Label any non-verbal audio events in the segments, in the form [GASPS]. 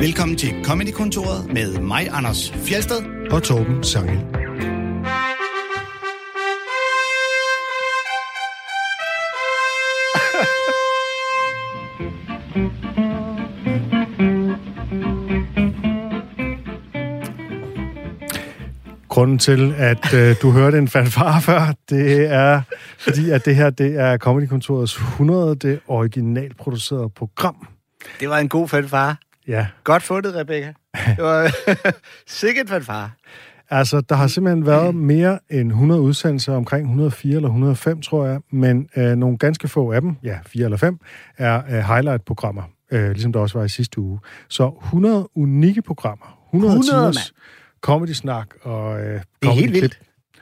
Velkommen til Comedy-kontoret med mig, Anders Fjelsted. og Torben Sangel. Grunden til, at øh, du hørte en fanfare før, det er, fordi at det her det er Comedy-kontorets 100. Det originalproducerede program. Det var en god fanfare. Ja, Godt fundet, Rebecca. Det var [LAUGHS] sikkert fanfare. Altså, der har simpelthen været mere end 100 udsendelser, omkring 104 eller 105, tror jeg, men øh, nogle ganske få af dem, ja, 4 eller 5, er øh, highlight-programmer, øh, ligesom der også var i sidste uge. Så 100 unikke programmer, 100, 100, timers comedy-snak og øh, Det er comedy.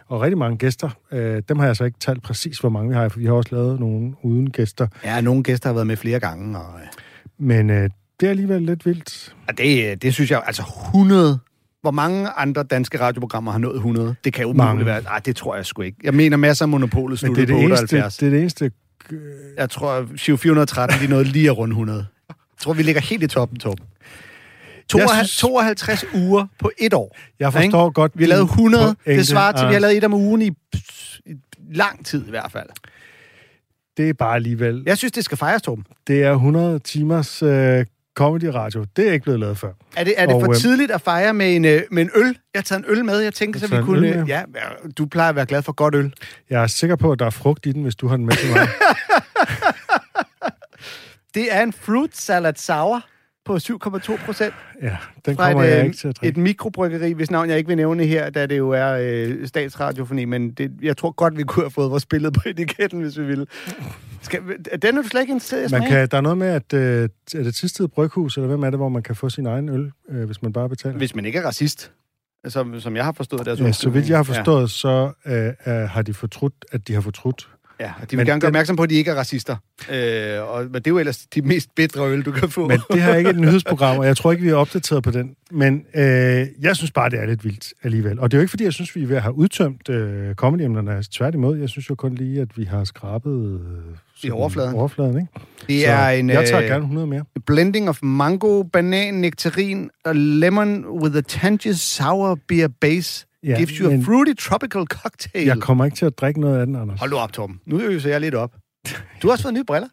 Og rigtig mange gæster. Øh, dem har jeg så ikke talt præcis, hvor mange vi har, for vi har også lavet nogle uden gæster. Ja, nogle gæster har været med flere gange, og, øh, Men øh, det er alligevel lidt vildt. og det, det synes jeg, altså 100... Hvor mange andre danske radioprogrammer har nået 100? Det kan jo Mange. umuligt være. Nej, det tror jeg sgu ikke. Jeg mener masser af Monopolet sluttede det er på det, eneste, 78. det er det eneste Jeg tror, Shiv 413, de nåede lige at runde 100. Jeg tror, vi ligger helt i toppen, Torben. 52, synes- 52 uger på et år. Jeg forstår godt... Vi har lavet din 100. pointe, Det svarer til, at vi har lavet et om ugen i, i lang tid i hvert fald. Det er bare alligevel... Jeg synes, det skal fejres, Torben. Det er 100 timers øh, comedy-radio. Det er ikke blevet lavet før. Er det, er det Og, for øh, tidligt at fejre med en, øh, med en øl? Jeg har taget en øl med. Jeg tænker, så vi kunne... øl med? Ja, du plejer at være glad for godt øl. Jeg er sikker på, at der er frugt i den, hvis du har den med til mig. [LAUGHS] Det er en fruit salad sour på 7,2 procent Ja, den fra kommer et, jeg øh, ikke til at et drikke. mikrobryggeri, hvis navn jeg ikke vil nævne her, da det jo er øh, statsradiofoni, men det, jeg tror godt, vi kunne have fået vores billede på [LAUGHS] etiketten, hvis vi ville. Skal, den er du slet ikke interesseret Man kan, der er noget med, at øh, er det Tisted Bryghus, eller hvem er det, hvor man kan få sin egen øl, øh, hvis man bare betaler? Hvis man ikke er racist, som, som jeg har forstået deres Ja, så vidt jeg har Ja. forstået, så øh, øh, har de fortrudt, at de har fortrudt. Ja, og de vil Men gerne gøre opmærksom på, at de ikke er racister. Øh, og, men det er jo ellers de mest bedre øl, du kan få. Men det her er ikke et nyhedsprogram, og jeg tror ikke, vi er opdateret på den. Men øh, jeg synes bare, det er lidt vildt alligevel. Og det er jo ikke, fordi jeg synes, vi er ved at have udtømt øh, comedy-emnerne. Tværtimod, jeg synes jo kun lige, at vi har skrabet... Øh, sådan overfladen. overfladen ikke? det Så er en jeg tager øh, gerne 100 mere. blending of mango, banan, nektarin og lemon with a tangy sour beer base. Ja, Gives you a fruity tropical cocktail. Jeg kommer ikke til at drikke noget af den, Anders. Hold nu op, Torben. Nu øser jeg lidt op. Du har også fået nye briller.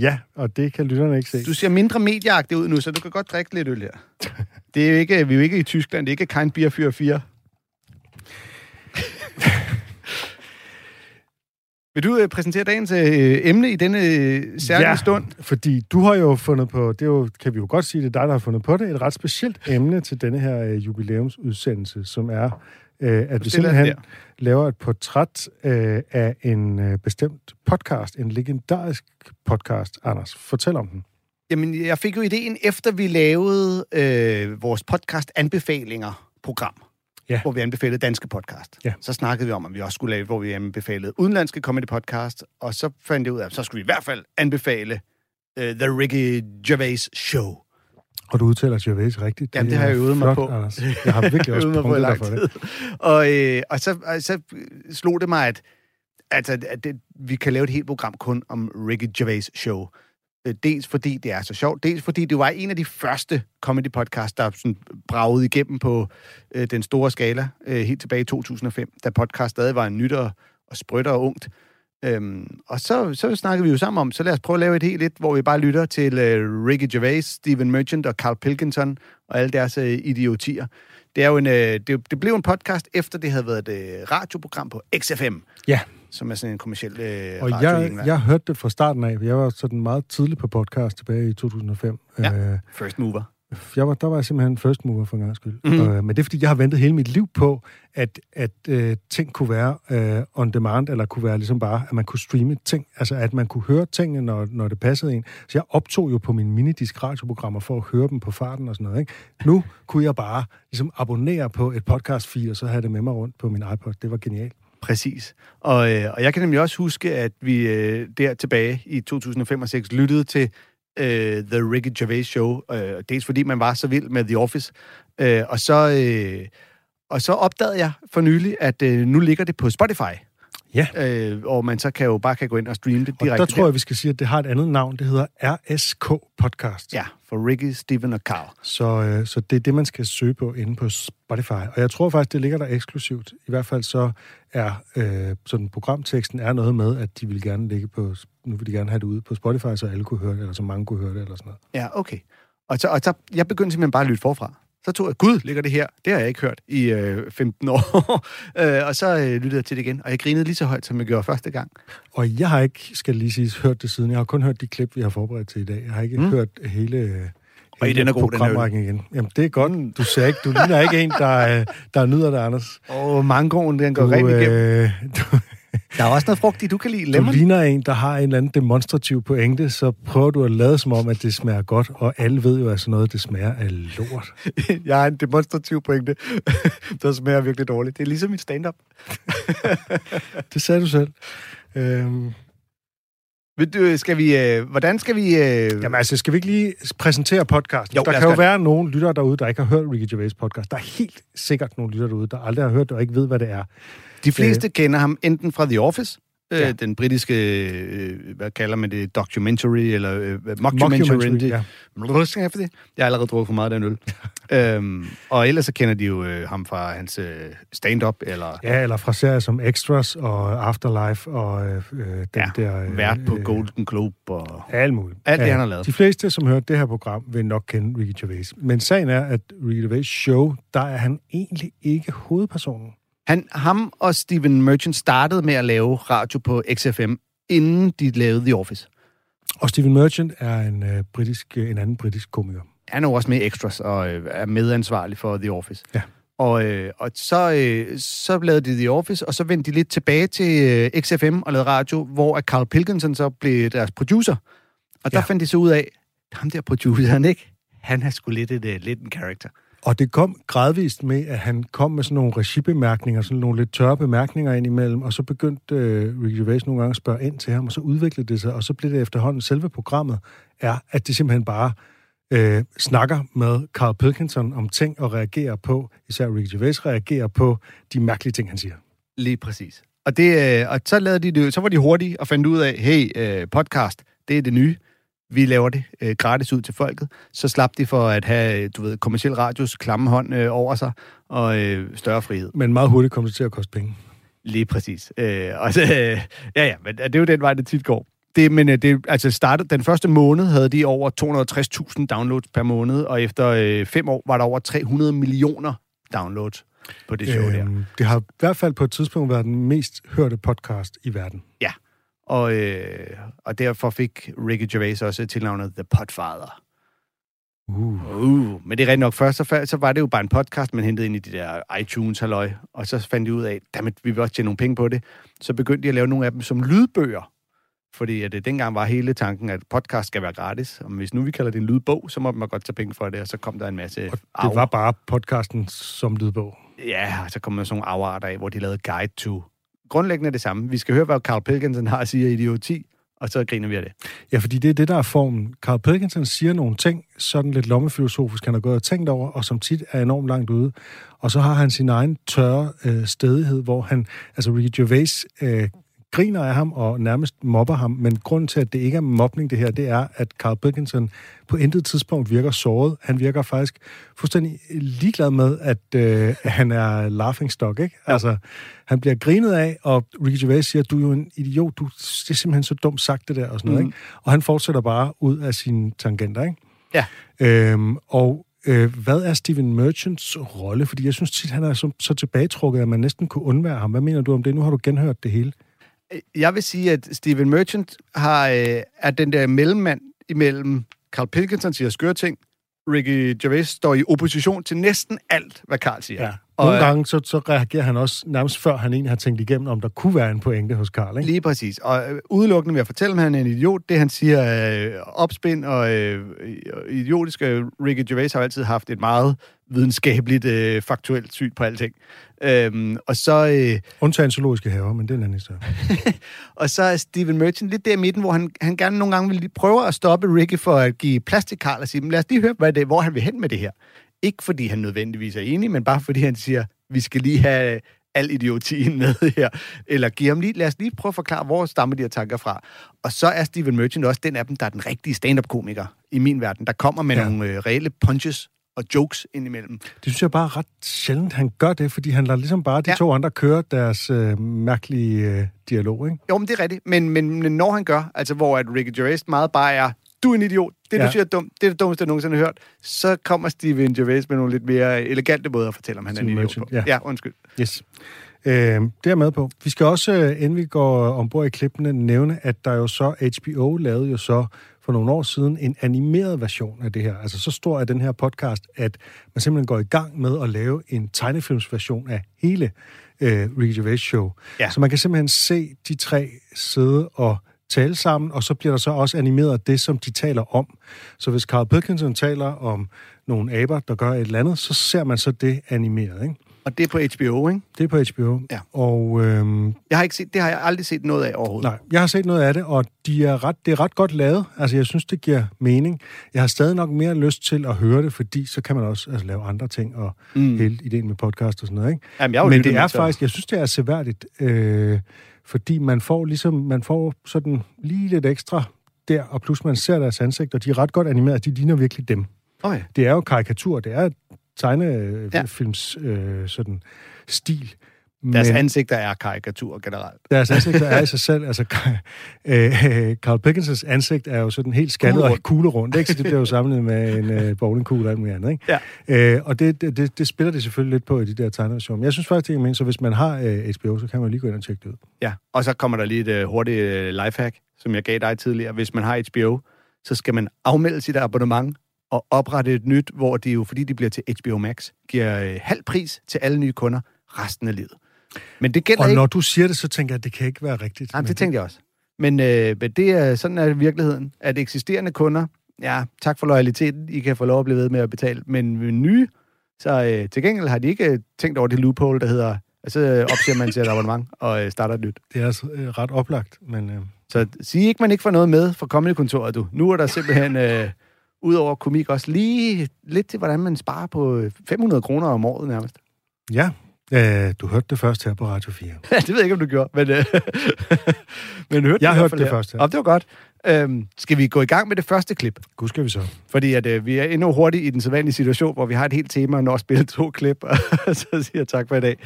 Ja, og det kan lytterne ikke se. Du ser mindre medieagtig ud nu, så du kan godt drikke lidt øl her. Det er jo ikke, vi er jo ikke i Tyskland, det er ikke Kein Bier 44. Vil du øh, præsentere dagens øh, emne i denne øh, særlige Ja. stund? Fordi du har jo fundet på, det er jo, kan vi jo godt sige, det er dig, der har fundet på det, et ret specielt emne til denne her øh, jubilæumsudsendelse, som er, øh, at vi simpelthen laver et portræt øh, af en øh, bestemt podcast, en legendarisk podcast. Anders, fortæl om den. Jamen, jeg fik jo ideen, efter vi lavede øh, vores podcast-anbefalinger-program, Ja. hvor vi anbefalede danske podcast. Ja. Så snakkede vi om, at vi også skulle lave, hvor vi anbefalede udenlandske comedy-podcast, og så fandt jeg ud af, at så skulle vi i hvert fald anbefale øh, The Ricky Gervais Show. Og du udtaler Gervais rigtigt. Jamen, det har jeg øvet mig flot, på. Anders. Jeg har virkelig [LAUGHS] også øvet mig på lang for det. tid. Og, øh, og, så, og så slog det mig, at, altså, at det, vi kan lave et helt program kun om Ricky Gervais show. Øh, dels fordi det er så sjovt, dels fordi det var en af de første comedy podcasts, der sådan bragede igennem på øh, den store skala øh, helt tilbage i 2005, da podcast stadig var en nyt og, og sprødt og ungt. Øhm, og så, så snakkede vi jo sammen om, så lad os prøve at lave et helt et, hvor vi bare lytter til øh, Ricky Gervais, Stephen Merchant og Carl Pilkington og alle deres øh, idiotier. Det, er jo en, øh, det, det blev en podcast, efter det havde været et øh, radioprogram på XFM, Ja, som er sådan en kommersiel øh, og radio jeg, jeg hørte det fra starten af. Jeg var sådan meget tidlig på podcast tilbage i 2005. Ja. Øh, First mover. Jeg var, der var jeg simpelthen first mover for en gang skyld. Mm. Øh, men det er, fordi jeg har ventet hele mit liv på, at, at øh, ting kunne være øh, on demand, eller kunne være ligesom bare, at man kunne streame ting. Altså, at man kunne høre tingene, når, når det passede en. Så jeg optog jo på min minidisk radioprogrammer for at høre dem på farten og sådan noget. Ikke? Nu kunne jeg bare ligesom abonnere på et podcast feed, og så have det med mig rundt på min iPod. Det var genialt. Præcis. Og, øh, og jeg kan nemlig også huske, at vi øh, der tilbage i 2005 og 2006 lyttede til øh, The Ricky Gervais Show. Øh, dels fordi man var så vild med The Office. Øh, og, så, øh, og så opdagede jeg for nylig, at øh, nu ligger det på Spotify. Ja. Øh, og man så kan jo bare kan gå ind og streame det Og direkte der tror jeg, vi skal sige, at det har et andet navn. Det hedder RSK Podcast. Ja, for Ricky, Steven og Carl. Så, øh, så det er det, man skal søge på inde på Spotify. Og jeg tror faktisk, det ligger der eksklusivt. I hvert fald så er øh, sådan programteksten er noget med, at de vil gerne ligge på, nu vil de gerne have det ude på Spotify, så alle kunne høre det, eller så mange kunne høre det, eller sådan noget. Ja, okay. Og så, og så jeg begyndte simpelthen bare at lytte forfra. Så tog jeg, gud, ligger det her? Det har jeg ikke hørt i øh, 15 år. [LAUGHS] øh, og så øh, lyttede jeg til det igen, og jeg grinede lige så højt, som jeg gjorde første gang. Og jeg har ikke, skal lige sige, hørt det siden. Jeg har kun hørt de klip, vi har forberedt til i dag. Jeg har ikke mm. hørt hele, øh, Og hele den er god, den igen. Jamen, det er godt. Du ser ikke, du ligner ikke en, der, øh, der nyder det, Anders. Og mangoen, den går Du, rent igennem. øh, [LAUGHS] du, Der er også noget frugt i, du kan lide du lemon. ligner en, der har en eller anden demonstrativ pointe, så prøver du at lade som om, at det smager godt, og alle ved jo, sådan noget, det smager af lort. [LAUGHS] jeg har en demonstrativ pointe, [LAUGHS] der smager virkelig dårligt. Det er ligesom mit stand-up. [LAUGHS] Det sagde du selv. Øhm, Ved du, skal vi, øh, hvordan skal vi... Øh, Jamen altså, skal vi ikke lige præsentere podcasten? Jo, der kan jo det. være nogle lyttere derude, der ikke har hørt Ricky Gervais podcast. Der er helt sikkert nogle lyttere derude, der aldrig har hørt det og ikke ved, hvad det er. De fleste kender ham enten fra The Office, øh, Ja. den britiske, øh, hvad kalder man det, documentary, eller øh, mockumentary. Mockumentary, ja. ja. Jeg har allerede drukket for meget af den øl. [LAUGHS] øhm, og ellers så kender de jo øh, ham fra hans øh, stand-up, eller Ja, eller fra serier som Extras og Afterlife og øh, øh, den Ja, der... Øh, vært på øh, Golden Globe. Og... Alt muligt. Alt det, han har lavet. De fleste, som hørte det her program, vil nok kende Ricky Gervais. Men sagen er, at Ricky Gervais show, der er han egentlig ikke hovedpersonen. Han, ham og Steven Merchant startede med at lave radio på XFM, inden de lavede The Office. Og Steven Merchant er en, øh, britisk, øh, en anden britisk komiker. Han er jo også med i Extras og øh, er medansvarlig for The Office. Ja. Og, øh, og så, øh, så lavede de The Office, og så vendte de lidt tilbage til øh, XFM og lavede radio, hvor at Carl Pilkington så blev deres producer. Og der Ja. fandt de så ud af, ham der produceren, ikke? Han er sgu lidt, et, øh, lidt en character. Og det kom gradvist med, at han kom med sådan nogle regibemærkninger, sådan nogle lidt tørre bemærkninger indimellem, og så begyndte øh, Ricky Gervais nogle gange at spørge ind til ham, og så udviklede det sig, og så blev det efterhånden selve programmet, er, at det simpelthen bare øh, snakker med Carl Pilkington om ting og reagerer på, især Ricky Gervais reagerer på de mærkelige ting, han siger. Lige præcis. Og, det, øh, og så, lavede de det, så var de hurtige og fandt ud af, hey, øh, podcast, det er det nye. Vi laver det øh, gratis ud til folket. Så slap de for at have, øh, du ved, kommersiel radios klamme hånd øh, over sig og øh, større frihed. Men meget hurtigt kom det til at koste penge. Lige præcis. Øh, og så, øh, ja, ja, men det er jo den vej, det tit går. Det, men øh, det, altså startet, den første måned havde de over 260.000 downloads per måned, og efter øh, fem år var der over 300 millioner downloads på det show der. Øhm, det har i hvert fald på et tidspunkt været den mest hørte podcast i verden. Og, øh, og derfor fik Ricky Gervais også tilnavnet The Podfather. Uh. Uh, men det er rigtigt nok. Først så, fa- så var det jo bare en podcast, man hentede ind i de der iTunes halløj, og så fandt de ud af, at vi vil også tjene nogle penge på det. Så begyndte de at lave nogle af dem som lydbøger. Fordi at det dengang var hele tanken, at podcast skal være gratis. Og hvis nu vi kalder det en lydbog, så må man godt tage penge for det, og så kom der en masse Og det var bare podcasten som lydbog. Ja, og så kom der sådan nogle afarter af, hvor de lavede guide to. Grundlæggende det samme. Vi skal høre, hvad Carl Pilkinson har at sige i idioti, og så griner vi af det. Ja, fordi det er det, der er formen. Carl Pilkinson siger nogle ting, sådan lidt lommefilosofisk, han har gået og tænkt over, og som tit er enormt langt ude. Og så har han sin egen tørre øh, stedighed, hvor han, altså Ricky Gervais, øh, griner af ham og nærmest mobber ham, men grunden til, at det ikke er mobning det her, det er, at Carl Pilkington på intet tidspunkt virker såret. Han virker faktisk fuldstændig ligeglad med, at øh, han er laughing stock, ikke? Altså, han bliver grinet af, og Ricky Gervais siger, du er jo en idiot, du, det er simpelthen så dumt sagt det der, og sådan noget, Mhm. ikke? Og han fortsætter bare ud af sine tangenter, ikke? Ja. Øhm, og øh, hvad er Steven Merchants rolle? Fordi jeg synes tit, han er så, så tilbagetrukket, at man næsten kunne undvære ham. Hvad mener du om det? Nu har du genhørt det hele. Øh, jeg vil sige, at Steven Merchant har, øh, er den der mellemmand imellem Carl Pilkington siger skøre ting, Ricky Gervais står i opposition til næsten alt, hvad Carl siger. Ja. Og, Nogle øh, gange så, så reagerer han også nærmest før han egentlig har tænkt igennem, om der kunne være en pointe hos. Ikke? Lige præcis. Og øh, udelukkende ved at fortælle ham, at han er en idiot, det han siger er øh, opspind og øh, idiotisk. Ricky Gervais har altid haft et meget videnskabeligt, øh, faktuelt syn på alting. Øhm, og så... Øh, Undtagen zoologiske haver, men det er en anden historie. [LAUGHS] Og så er Steven Merchant lidt der i midten, hvor han, han gerne nogle gange vil prøve at stoppe Ricky for at give plads til Carl og sige, "Men lad os lige høre, hvad det, hvor han vil hen med det her. Ikke fordi han nødvendigvis er enig, men bare fordi han siger, vi skal lige have al idiotien [LAUGHS] med her. Eller giv ham lige, lad os lige prøve at forklare, hvor stammer de her tanker fra. Og så er Steven Merchant også den af dem, der er den rigtige stand-up-komiker i min verden, der kommer med ja. nogle øh, reelle punches og jokes indimellem. Det synes jeg bare er ret sjældent, han gør det, fordi han lader ligesom bare de Ja. to andre køre deres øh, mærkelige øh, dialog, ikke? Jo, men det er rigtigt. Men, men, men når han gør, altså hvor at Ricky Gervais meget bare er, du er en idiot, det du Ja. siger er dumt, det er det dummeste, jeg nogensinde har hørt, så kommer Steven Gervais med nogle lidt mere elegante måder at fortælle, om han er en Steven idiot på. Ja. ja, undskyld. Yes. Øh, det er med på. Vi skal også, øh, inden vi går ombord i klippene, nævne, at der jo så, HBO lavede jo så for nogle år siden en animeret version af det her. Altså så stor er den her podcast, at man simpelthen går i gang med at lave en tegnefilmsversion af hele øh, Ricky Gervais show. Ja. Så man kan simpelthen se de tre sidde og tale sammen, og så bliver der så også animeret det, som de taler om. Så hvis Carl Pilkington taler om nogle aber, der gør et eller andet, så ser man så det animeret, ikke? Og det er på HBO, ikke? Det er på HBO. Ja. Og øhm, Jeg har ikke set, det har jeg aldrig set noget af overhovedet. nej, jeg har set noget af det, og de er ret, det er ret godt lavet. Altså, jeg synes, det giver mening. Jeg har stadig nok mere lyst til at høre det, fordi så kan man også altså, lave andre ting, og mm. hele ideen med podcast og sådan noget, ikke? Jamen, jeg Men det er faktisk, jeg synes, det er seværdigt, øh, fordi man får ligesom, man får sådan lige lidt ekstra der, og plus man ser deres ansigt, og de er ret godt animeret, de ligner virkelig dem. Okay. Det er jo karikatur, det er Ja. tegnefilms øh, sådan stil. Deres men- ansigter er karikatur generelt. deres ansigter er i [LAUGHS] sig selv, altså [LAUGHS] øh, Carl Pickensens ansigt er jo sådan helt skaldet og Kuglerundt. ikke? Så det bliver jo sammenlignet med en øh, bowlingkugle og alt muligt andet, ikke? Ja. Øh, og det, det, det, det spiller det selvfølgelig lidt på i de der tegneversioner. Men jeg synes faktisk, det men, så hvis man har øh, HBO, så kan man lige gå ind og tjekke det ud. Ja, og så kommer der lige et uh, hurtigt uh, lifehack, som jeg gav dig tidligere. Hvis man har HBO, så skal man afmelde sit abonnement og oprette et nyt, hvor de jo, fordi de bliver til HBO Max, giver uh, halv pris til alle nye kunder resten af livet. Men det gælder Og ikke... når du siger det, så tænker jeg, at det kan ikke være rigtigt. Jamen, Men det tænkte jeg også. Men, øh, men det er, sådan er virkeligheden, at eksisterende kunder, ja, tak for loyaliteten, I kan få lov at blive ved med at betale, men nye, så øh, til gengæld har de ikke øh, tænkt over det loophole, der hedder, at så øh, opsiger man til et abonnement og øh, starter et nyt. Det er altså øh, ret oplagt, men... Øh, Så sig ikke, man ikke får noget med fra kommende kontoret, du. Nu er der simpelthen, øh, ud over komik, også lige lidt til, hvordan man sparer på øh, 500 kroner om året nærmest. ja, øh, du hørte det først her på Radio 4. [LAUGHS] det ved jeg ikke, om du gjorde, men, øh, [LAUGHS] men hørte Jeg hvert hørte det her. først, ja. Og det var godt. Øhm, skal vi gå i gang med det første klip? Gud skal vi så. Fordi at, øh, vi er endnu hurtigt i den sædvanlige situation, hvor vi har et helt tema og når at spille to klip, og [LAUGHS] så siger jeg tak for i dag.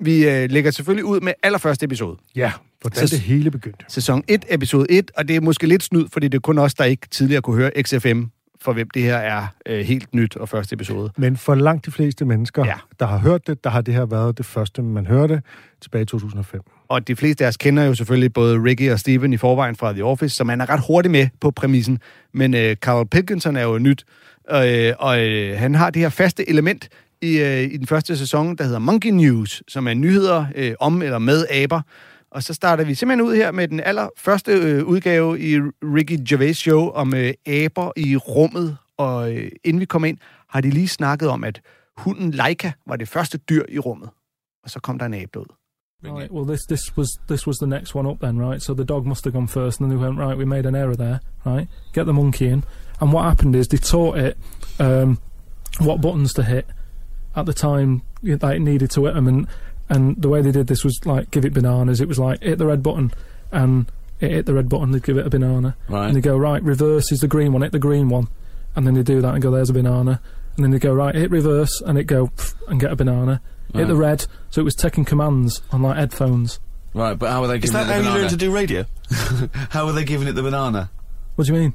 Vi øh, lægger selvfølgelig ud med allerførste episode. Ja, hvordan Så- det hele begyndte. Sæson 1, episode 1, og det er måske lidt snyd, fordi det er kun os, der ikke tidligere kunne høre XFM, for hvem det her er øh, helt nyt og første episode. Men for langt de fleste mennesker, Ja. der har hørt det, der har det her været det første, man hørte tilbage i 2005. Og de fleste af os kender jo selvfølgelig både Ricky og Steven i forvejen fra The Office, så man er ret hurtig med på præmissen. Men øh, Carl Pilkington er jo nyt, øh, og øh, han har det her faste element i, øh, i den første sæson, der hedder Monkey News, som er nyheder øh, om eller med aber. Og så starter vi simpelthen ud her med den allerførste øh, udgave i Ricky Gervais show om øh, aber i rummet. Og øh, inden vi kommer ind, har de lige snakket om, at hunden Leica var det første dyr i rummet. Og så kom der en abe ud. Right. Well, this this was this was the next one up then, right? So the dog must have gone first, and then they went right. We made an error there, right? Get the monkey in, and what happened is they taught it um, what buttons to hit at the time that it needed to hit them, and and the way they did this was like give it bananas. It was like hit the red button, and it hit the red button. They'd give it a banana, Right. and they go right. Reverse is the green one. Hit the green one, and then they do that and go there's a banana, and then they go right. Hit reverse, and it go and get a banana. Hit the red, so it was taking commands on like headphones. Right, but how are they Is giving that it the how you banana? learn to do radio? [LAUGHS] how are they giving it the banana? What do you mean?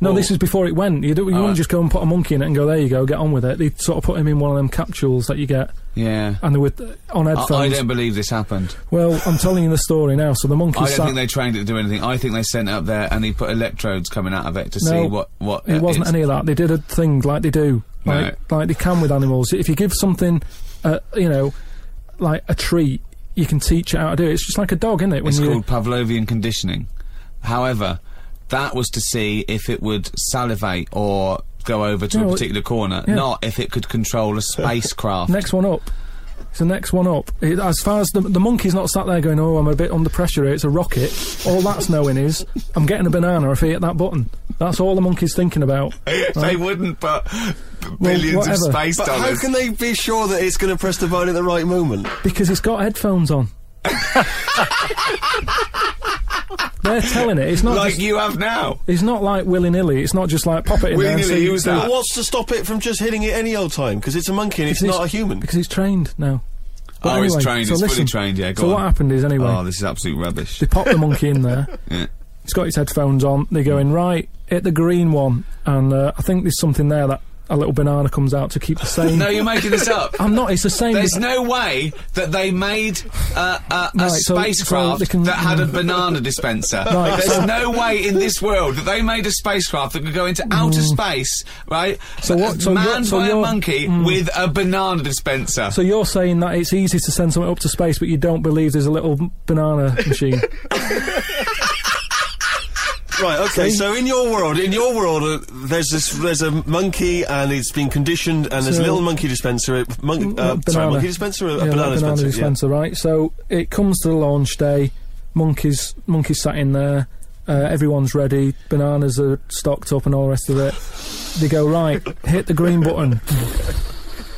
No, Well- this is before it went. You, do, you Oh, wouldn't just go and put a monkey in it and go, there you go, get on with it. They sort of put him in one of them capsules that you get, Yeah. and they were uh, on I, I headphones. don't believe this happened. well, I'm telling you the story now. So the monkey I don't think they trained it to do anything. I think they sent it up there and he put electrodes coming out of it to see No, what what it wasn't any of that. They did a thing like they do, like, like they can with animals. If you give something, uh, you know, like a treat, you can teach it how to do it. It's just like a dog, isn't it? When It's called Pavlovian conditioning. However, that was to see if it would salivate or go over to Yeah, a well, particular corner, yeah. not if it could control a [LAUGHS] spacecraft. next one up. It's the next one up. It, as far as the, the monkey's not sat there going, oh, I'm a bit under pressure here, it's a rocket. All that's knowing is, I'm getting a banana if I hit that button. That's all the monkey's thinking about. [LAUGHS] They wouldn't but b- Well, billions of whatever. space But how can they be sure that it's going to press the button at the right moment? Because it's got headphones on. They're telling it. It's not like just, you have now. It's not like willy nilly. It's not just like pop it in there. and Willy-nilly, who's that? What's to stop it from just hitting it any old time? Because it's a monkey and it's Because not a human. Because he's trained now. But Oh, he's anyway, trained, so he's fully trained, yeah, go so on. what happened is anyway, Oh, this is absolute rubbish. they pop the monkey in there. [LAUGHS] Yeah. He's got his headphones on. They're going right. Hit the green one, and uh, I think there's something there that a little banana comes out to keep the same. No, you're making this up. I'm not. It's the same. There's no way that they made uh, uh, a Right, so- spacecraft they can- that had a banana dispenser. [LAUGHS] Right, There's so- no way in this world that they made a spacecraft that could go into outer space, right? Mm. So what- so manned you're- so by a you're- Mm. monkey with a banana dispenser. So you're saying that it's easy to send something up to space, but you don't believe there's a little banana machine? [LAUGHS] Right. Okay. See? So in your world, in your world, uh, there's this, there's a monkey and it's been conditioned, and there's a little monkey dispenser. A mon- uh, banana. sorry, monkey dispenser, or a yeah, banana, banana dispenser. dispenser, right? So it comes to the launch day. Monkeys, monkeys sat in there. Uh, everyone's ready. Bananas are stocked up and all the rest of it. They go right. Hit the green button.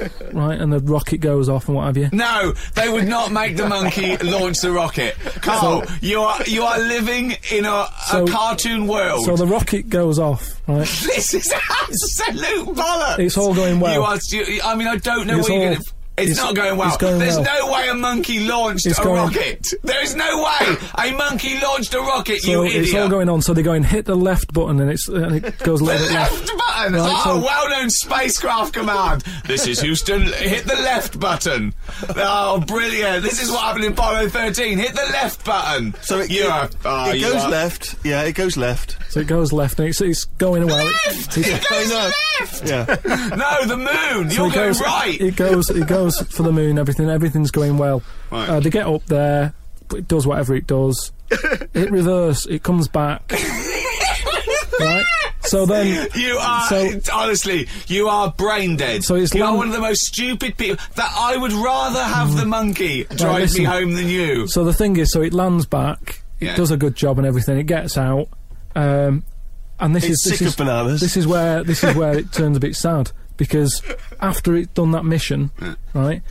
[LAUGHS] right, and the rocket goes off and what have you. No, they would not make the monkey [LAUGHS] launch the rocket. Carl, you are you are living in a, So- a cartoon world. So the rocket goes off, right? [LAUGHS] this is absolute bollocks. It's all going well. You are. You, I mean, I don't know It's what you're going to. It's, it's- not going well. it's going There's well. no way a monkey launched It's a going- rocket. There is no way a monkey launched a rocket. So you it's idiot. all going on. So they go and hit the left button, and it's and it goes a The little bit left. left button. Right, oh, so- well-known spacecraft command. This is Houston. Hit the left button. Oh, brilliant! This is what happened in Apollo 13. Hit the left button. So it, you it, are. oh, it ah, you goes are- left. Yeah, it goes left. So it goes left, and it's, it's going away. Left. It- It goes left. Yeah. [LAUGHS] No, the moon. So You're it going goes, right. It goes. It goes for the moon. Everything. Everything's going well. Right. Uh, they get up there. It does whatever it does. [LAUGHS] it reverse. It comes back. right. So then. You are So- honestly, you are brain dead. So it's you are long- one of the most stupid people. That I would rather have the monkey drive listen. me home than you. So the thing is, so it lands back. It Yeah. does a good job and everything. It gets out. Um, and this It's is this sick is of bananas. this is where this is where [LAUGHS] it turns a bit sad because after it done that mission, right?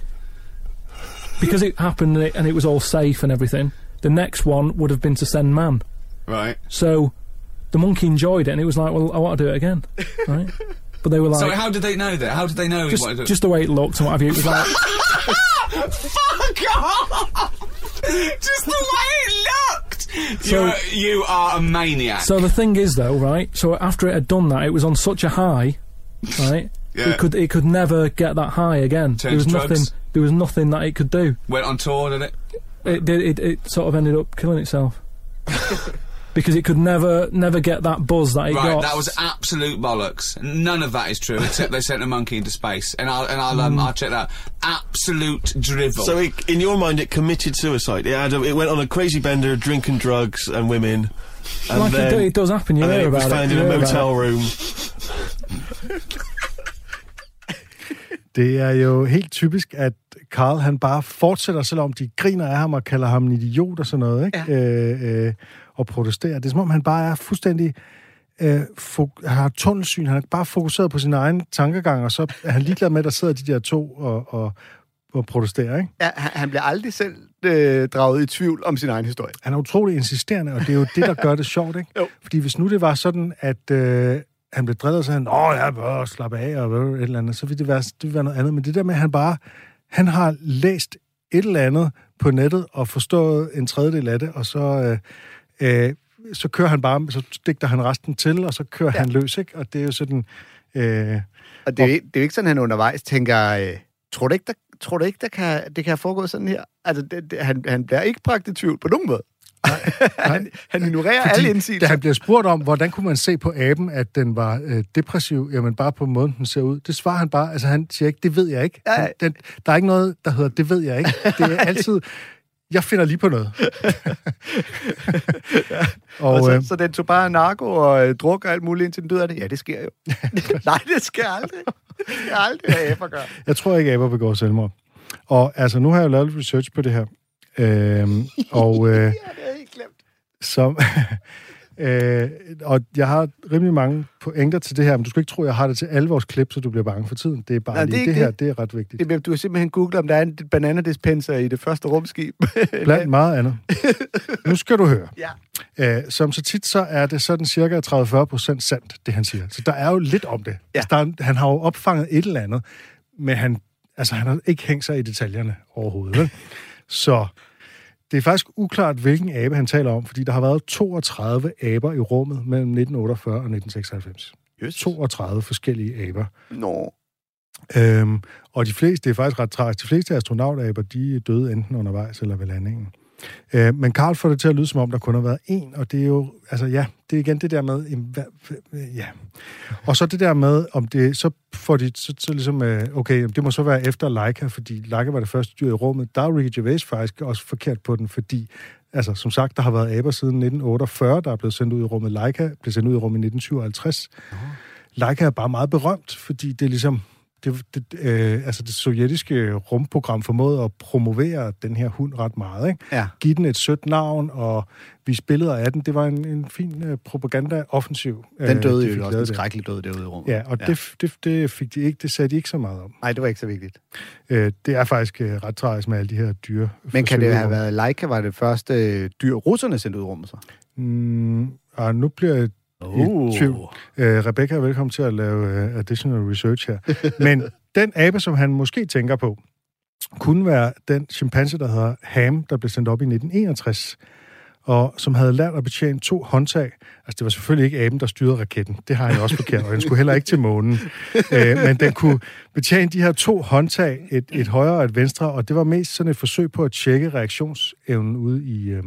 Because it happened and it, and it was all safe and everything. The next one would have been to send man. Right. So the monkey enjoyed it and it was like, well, I want to do it again, right? But they were like, So how did they know that? How did they know? he just, wanted to- just the way it looked and what have you. It was like, [LAUGHS] Fuck off! Just the way it looked. So- You're, you are a maniac. So the thing is, though, right? So after it had done that, it was on such a high, right? Yeah. It could it could never get that high again. Turn there was to nothing. drugs. There was nothing that it could do. Went on tour, did it? It did. It, it sort of ended up killing itself [LAUGHS] because it could never never get that buzz that it Right, got. that was absolute bollocks. None of that is true, except they sent a monkey into space, and I'll and I'll um, I'll check that. Absolute drivel. So it, in your mind, it committed suicide. It had a, it went on a crazy bender, drinking drugs and women. And like then, it, do, it does happen. You and then hear it was found it. in you a motel room. [LAUGHS] Det er jo helt typisk, at Carl han bare fortsætter, selvom de griner af ham og kalder ham en idiot og sådan noget, ikke? Ja. Øh, øh, og protesterer. Det er som om, han bare er fuldstændig... Øh, fo- har tunnelsyn. Han er bare fokuseret på sin egen tankegang, og så er han ligeglad med, at der sidder de der to og, og, og protesterer, ikke? Ja, han, han bliver aldrig selv øh, draget i tvivl om sin egen historie. Han er utrolig insisterende, og det er jo det, der gør det sjovt, ikke? Jo. Fordi hvis nu det var sådan, at øh, han blev drillet, så han, åh, jeg bør slappe af, og et eller andet, så ville det, være, det ville være noget andet. Men det der med, at han bare, han har læst et eller andet på nettet, og forstået en tredjedel af det, og så, øh, øh, så kører han bare, så digter han resten til, og så kører ja. han løs, ikke? Og det er jo sådan... Øh, Og det er, ikke- det er jo ikke sådan, han undervejs tænker, øh, tror du ikke, der, tror du ikke der kan, det kan have foregået sådan her? Altså, det, det, han, han bliver ikke bragt i tvivl på nogen måde. [LAUGHS] han, han ignorerer alle da indsigelser. han bliver spurgt om, hvordan kunne man se på aben, at den var øh, depressiv, jamen bare på måden, den ser ud. Det svarer han bare, altså han siger ikke, det ved jeg ikke. Han, den, der er ikke noget, der hedder, det ved jeg ikke. [LAUGHS] Det er altid, jeg finder lige på noget. [LAUGHS] Og og så, øh, så den tog bare narko og øh, druk og alt muligt indtil den døde af det. Ja, det sker jo. Nej, det sker aldrig. Det sker aldrig, hvad aber gør. jeg tror ikke, aber begår selvmord. Og altså, nu har jeg jo lavet research på det her. Øhm, og øh, Ja, det er helt glemt. Som... [LAUGHS] øh, og jeg har rimelig mange pointer til det her, men du skal ikke tro, at jeg har det til alle vores klip, så du bliver bange for tiden. Det er bare Nej, det lige det, ikke her, det. det er ret vigtigt. Det, du har simpelthen googlet, om der er en bananadispenser i det første rumskib. [LAUGHS] Blandt meget andet. Nu skal du høre. [LAUGHS] Ja. Øh, som så tit, så er det sådan cirka 30-40 procent sandt, det han siger. Så der er jo lidt om det. Ja. Altså, der er, han har jo opfanget et eller andet, men han, altså, han har ikke hængt sig i detaljerne overhovedet. Vel? Så det er faktisk uklart, hvilken abe han taler om, fordi der har været 32 aber i rummet mellem 1948 og 1996. Yes. 32 forskellige aber. Nå. Øhm, og de fleste, det er faktisk ret tragisk, de fleste astronautaber, de døde enten undervejs eller ved landingen. Øh, men Karl får det til at lyde, som om der kun har været én, og det er jo, altså ja, det er igen det der med, jamen, ja. Og så det der med, om det, så får de så, så ligesom, øh, okay, det må så være efter Leica, fordi Leica var det første dyr i rummet. Der er Ricky Gervais faktisk også forkert på den, fordi, altså som sagt, der har været aber siden 1948, der er blevet sendt ud i rummet. Leica blev sendt ud i rummet i 1957. Leica er bare meget berømt, fordi det er ligesom, det, det, øh, altså det sovjetiske rumprogram formåede at promovere den her hund ret meget. Ikke? Ja. Give den et sødt navn og vise billeder af den. Det var en, en fin øh, propaganda-offensiv. Den øh, døde de jo også en skrækkelig død derude i rummet. Ja, og ja. Det, det, det, fik de ikke, det sagde de ikke så meget om. Nej, det var ikke så vigtigt. Øh, det er faktisk øh, ret tragisk med alle de her dyre Men kan det have været Leica, var det første øh, dyr, russerne sendte ud i rummet så? Mm, og nu bliver Uh. i tvivl. Øh, Rebecca velkommen til at lave øh, additional research her. [LAUGHS] Men den abe, som han måske tænker på, kunne være den chimpanse, der hedder Ham, der blev sendt op i 1961, og som havde lært at betjene to håndtag. Altså, det var selvfølgelig ikke aben, der styrede raketten. Det har jeg også forkert, og den skulle heller ikke til månen. [LAUGHS] Øh, men den kunne betjene de her to håndtag, et, et højre og et venstre, og det var mest sådan et forsøg på at tjekke reaktionsevnen ude i, øh,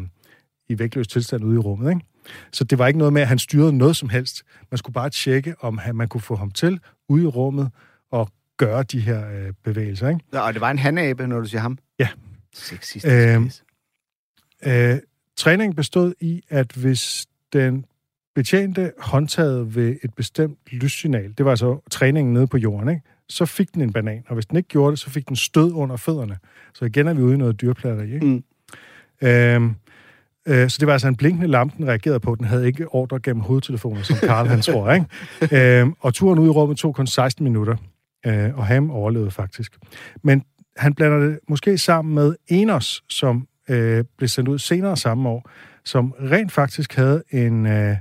i vægtløs tilstand ude i rummet, ikke? Så det var ikke noget med, at han styrede noget som helst. Man skulle bare tjekke, om han, man kunne få ham til ude i rummet og gøre de her øh, bevægelser. Ikke? Ja, og det var en hanabe, når du siger ham? Ja. Sexistisk. Øhm, Øhm. Øh, træningen bestod i, at hvis den betjente håndtaget ved et bestemt lyssignal, det var altså træningen nede på jorden, ikke? så fik den en banan, og hvis den ikke gjorde det, så fik den stød under fødderne. Så igen er vi ude i noget dyrplatteri. Ikke? Mm. Øhm, øh, så det var altså en blinkende lampe, den reagerede på. Den havde ikke ordre gennem hovedtelefoner, som Karl han tror. Ikke? Øhm, og turen ud i rummet tog kun 16 minutter, øh, og ham overlevede faktisk. Men han blander det måske sammen med Enos, som øh, blev sendt ud senere samme år, som rent faktisk havde en, øh,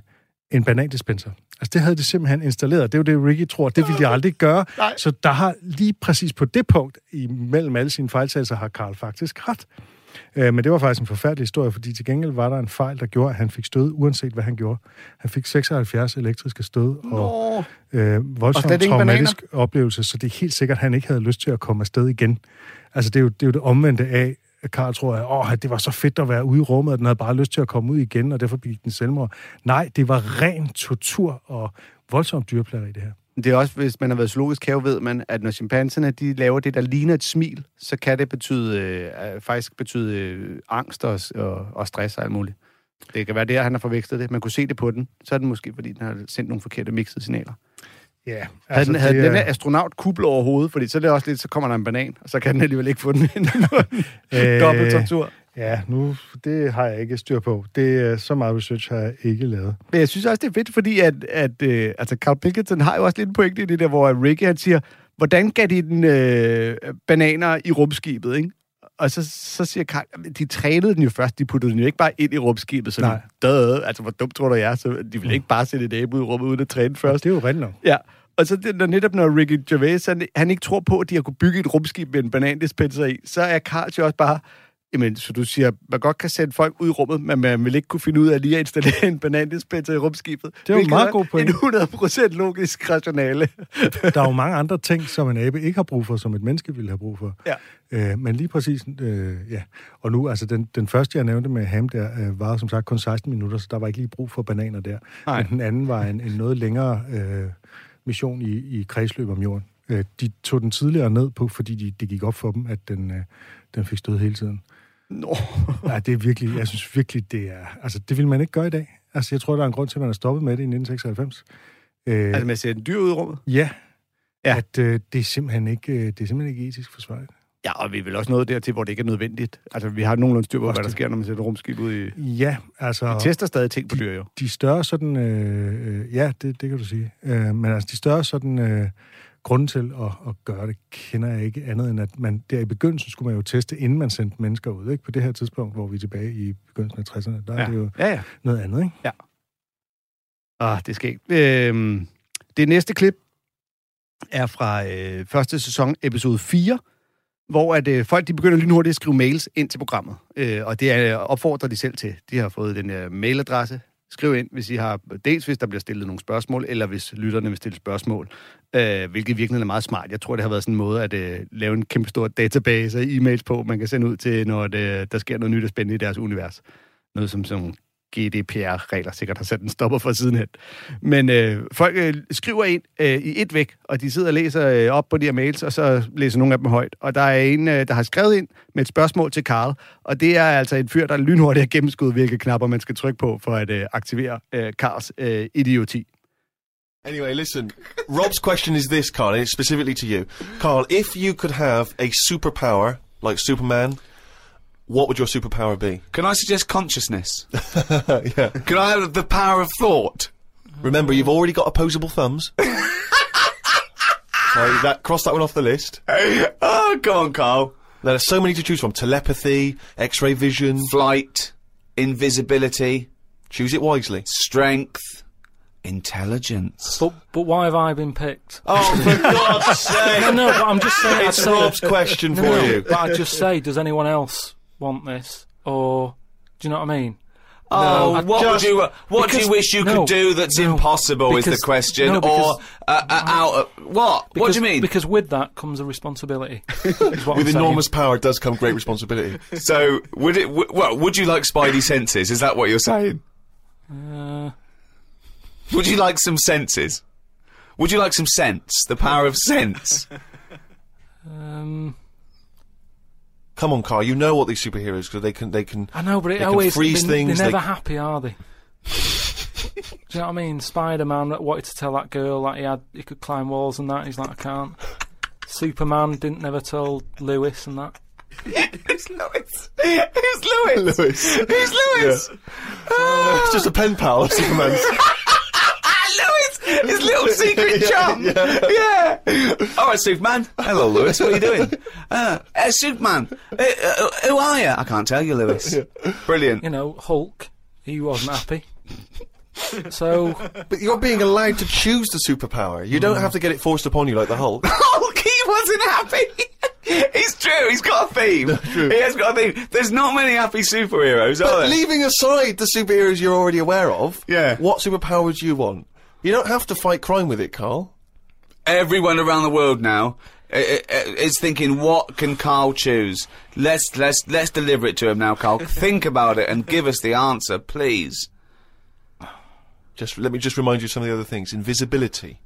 en banandispenser. Altså, det havde de simpelthen installeret. Det er jo det, Ricky tror. Det ville de aldrig gøre. [LAUGHS] Nej. Så der har lige præcis på det punkt, imellem alle sine fejltagelser, har Karl faktisk ret. Øh, men det var faktisk en forfærdelig historie, fordi til gengæld var der en fejl, der gjorde, at han fik stød, uanset hvad han gjorde. Han fik 76 elektriske stød og øh, Og voldsomt ingen traumatisk oplevelse, så det er helt sikkert, at han ikke havde lyst til at komme afsted igen. Altså, det er jo det, er jo det omvendte af, at Karl tror, at Åh, det var så fedt at være ude i rummet, og den havde bare lyst til at komme ud igen, og derfor begik den selvmord. Nej, det var ren tortur og voldsomt dyrplager i det her. Det er også, hvis man har været zoologisk have, ved man, at når chimpanserne de laver det, der ligner et smil, så kan det betyde, øh, faktisk betyde øh, angst og, og, og stress og alt muligt. Det kan være det, han har forvekslet det. Man kunne se det på den. Så er det måske, fordi den har sendt nogle forkerte mixede signaler. Ja, Altså, havde den, havde det den er- her astronaut kubbel over hovedet, fordi så er det også lidt, så kommer der en banan, og så kan den alligevel ikke få den ind. Øh, [LAUGHS] [LAUGHS] Dobbelt tortur. Ja, nu, det har jeg ikke styr på. Det er så meget research har jeg ikke lavet. Men jeg synes også, det er fedt, fordi at, at øh, altså Carl Pilkington har jo også lidt en pointe i det der, hvor Ricky han siger, hvordan gav de den øh, bananer i rumskibet, ikke? Og så, så siger Carl, "Jamen, de trænede den jo først, de puttede den jo ikke bare ind i rumskibet, så Nej. døde. Altså, hvor dumt tror du, jeg er? Så de vil ikke bare sætte et abe ud i rummet, uden at træne først. Det er jo rent nok. Ja, og så det, når netop når Ricky Gervais, han, han ikke tror på, at de har kunne bygge et rumskib med en banandispenser i, så er Carl jo også bare, jamen, så du siger, man godt kan sende folk ud i rummet, men man vil ikke kunne finde ud af lige at installere en banandispenser i rumskibet. Det er jo meget god pointe. En 100% logisk rationale. [LAUGHS] Der er jo mange andre ting, som en abe ikke har brug for, som et menneske ville have brug for. Ja. Øh, men lige præcis, øh, ja. Og nu, altså den, den første, jeg nævnte med ham der, øh, var som sagt kun 16 minutter, så der var ikke lige brug for bananer der. Nej. Men den anden var en, en noget længere øh, mission i, i kredsløb om jorden. Øh, de tog den tidligere ned på, fordi de, det gik op for dem, at den, øh, den fik stød hele tiden. Nå. Nej, det er virkelig, jeg synes virkelig, det er... Altså, det vil man ikke gøre i dag. Altså, jeg tror, der er en grund til, at man har stoppet med det i 1996. Øh, Altså at sætte en dyr ud i rummet? ja, Ja. ja. at øh, det, er simpelthen ikke, øh, det er simpelthen ikke etisk forsvarligt. Ja, og vi er vel også nået dertil, hvor det ikke er nødvendigt. Altså, vi har nogenlunde styr på, hvad der sker, når man sætter rumskib ud i... Ja, altså... Vi tester stadig ting på dyr, jo. de større sådan... Øh, øh, ja, det, det kan du sige. Øh, men altså, de større sådan... Øh, grund til at, at gøre det, kender jeg ikke andet end, at man der i begyndelsen skulle man jo teste, inden man sendte mennesker ud. Ikke? På det her tidspunkt, hvor vi er tilbage i begyndelsen af 60'erne, der ja. er det jo Ja, ja. noget andet. Ikke? Ah, det skal ikke. Øhm, det næste klip er fra øh, første sæson, episode 4, hvor at, øh, folk de begynder lynhurtigt at skrive mails ind til programmet. Øh, og det er, opfordrer de selv til. De har fået den her mailadresse. Skriv ind, hvis I har, dels hvis der bliver stillet nogle spørgsmål, eller hvis lytterne vil stille spørgsmål. Øh, hvilket virkelig er meget smart. Jeg tror, det har været sådan en måde at øh, lave en kæmpe stor database af e-mails på, man kan sende ud til, når det, der sker noget nyt og spændende i deres univers. Noget som sådan GDPR-regler sikkert har sat en stopper for sidenhen. Men øh, folk øh, skriver ind øh, i et væk, og de sidder og læser øh, op på de her mails, og så læser nogle af dem højt. Og der er en, øh, der har skrevet ind med et spørgsmål til Karl, og det er altså en fyr, der lynhurtigt har gennemskuddet, hvilke knapper man skal trykke på for at øh, aktivere øh, Karls øh, idioti. Anyway, listen. Rob's question is this, Carl, and it's specifically to you. Carl, if you could have a superpower, like Superman, what would your superpower be? Can I suggest consciousness? [LAUGHS] yeah. Can I have the power of thought? Remember, you've already got opposable thumbs. [LAUGHS] so that cross that one off the list. oh, go on, Carl. There are so many to choose from: telepathy, X-ray vision. Flight, invisibility, Choose it wisely. strength, intelligence. But but why have I been picked? Oh, for [LAUGHS] God's sake! No, no, but I'm just saying. I'd It's Rob's question No, for no, you. But I just say, does anyone else want this, or do you know what I mean? Oh, I what just- would you? What do you wish you no, could do that's no, impossible? is the question, no, or uh, uh, out? Of, what? what do you mean? Because with that comes a responsibility. is what I'm [LAUGHS] With saying. enormous power does come great responsibility. so would it? W- well, would you like Spidey senses? Is that what you're saying? Uh, Would you like some senses? Would you like some sense? The power of sense. [LAUGHS] um, Come on, Carl. You know what these superheroes because they can. They can. I know, but it They can always freeze they, things, They're they- never happy, are they? [LAUGHS] Do you know what I mean? Spider-Man wanted to tell that girl that he had he could climb walls and that. He's like, I can't. Superman didn't never tell Lewis and that. [LAUGHS] Who's Lewis? Who's Lewis? Lewis. Who's Lewis? Ah, It's just a pen pal of Superman's. [LAUGHS] Lewis, his little secret [LAUGHS] chum. Yeah. All right, Superman. Hello, Lewis. What are you doing? [LAUGHS] Uh, uh, Superman. Uh, uh, who are you? I can't tell you, Lewis. Brilliant. You know, Hulk. He wasn't happy. [LAUGHS] So But you're being allowed to choose the superpower. You don't have to get it forced upon you like the Hulk. Hulk, he wasn't happy. it's true. He's got a theme. He has got a theme. There's not many happy superheroes, are But there? leaving aside the superheroes you're already aware of, Yeah. what superpower do you want? You don't have to fight crime with it, Carl. Everyone around the world now uh, uh, is thinking, what can Carl choose? Let's let's let's deliver it to him now, Carl. [LAUGHS] Think about it and give us the answer, please. Just let me just remind you of some of the other things. Invisibility.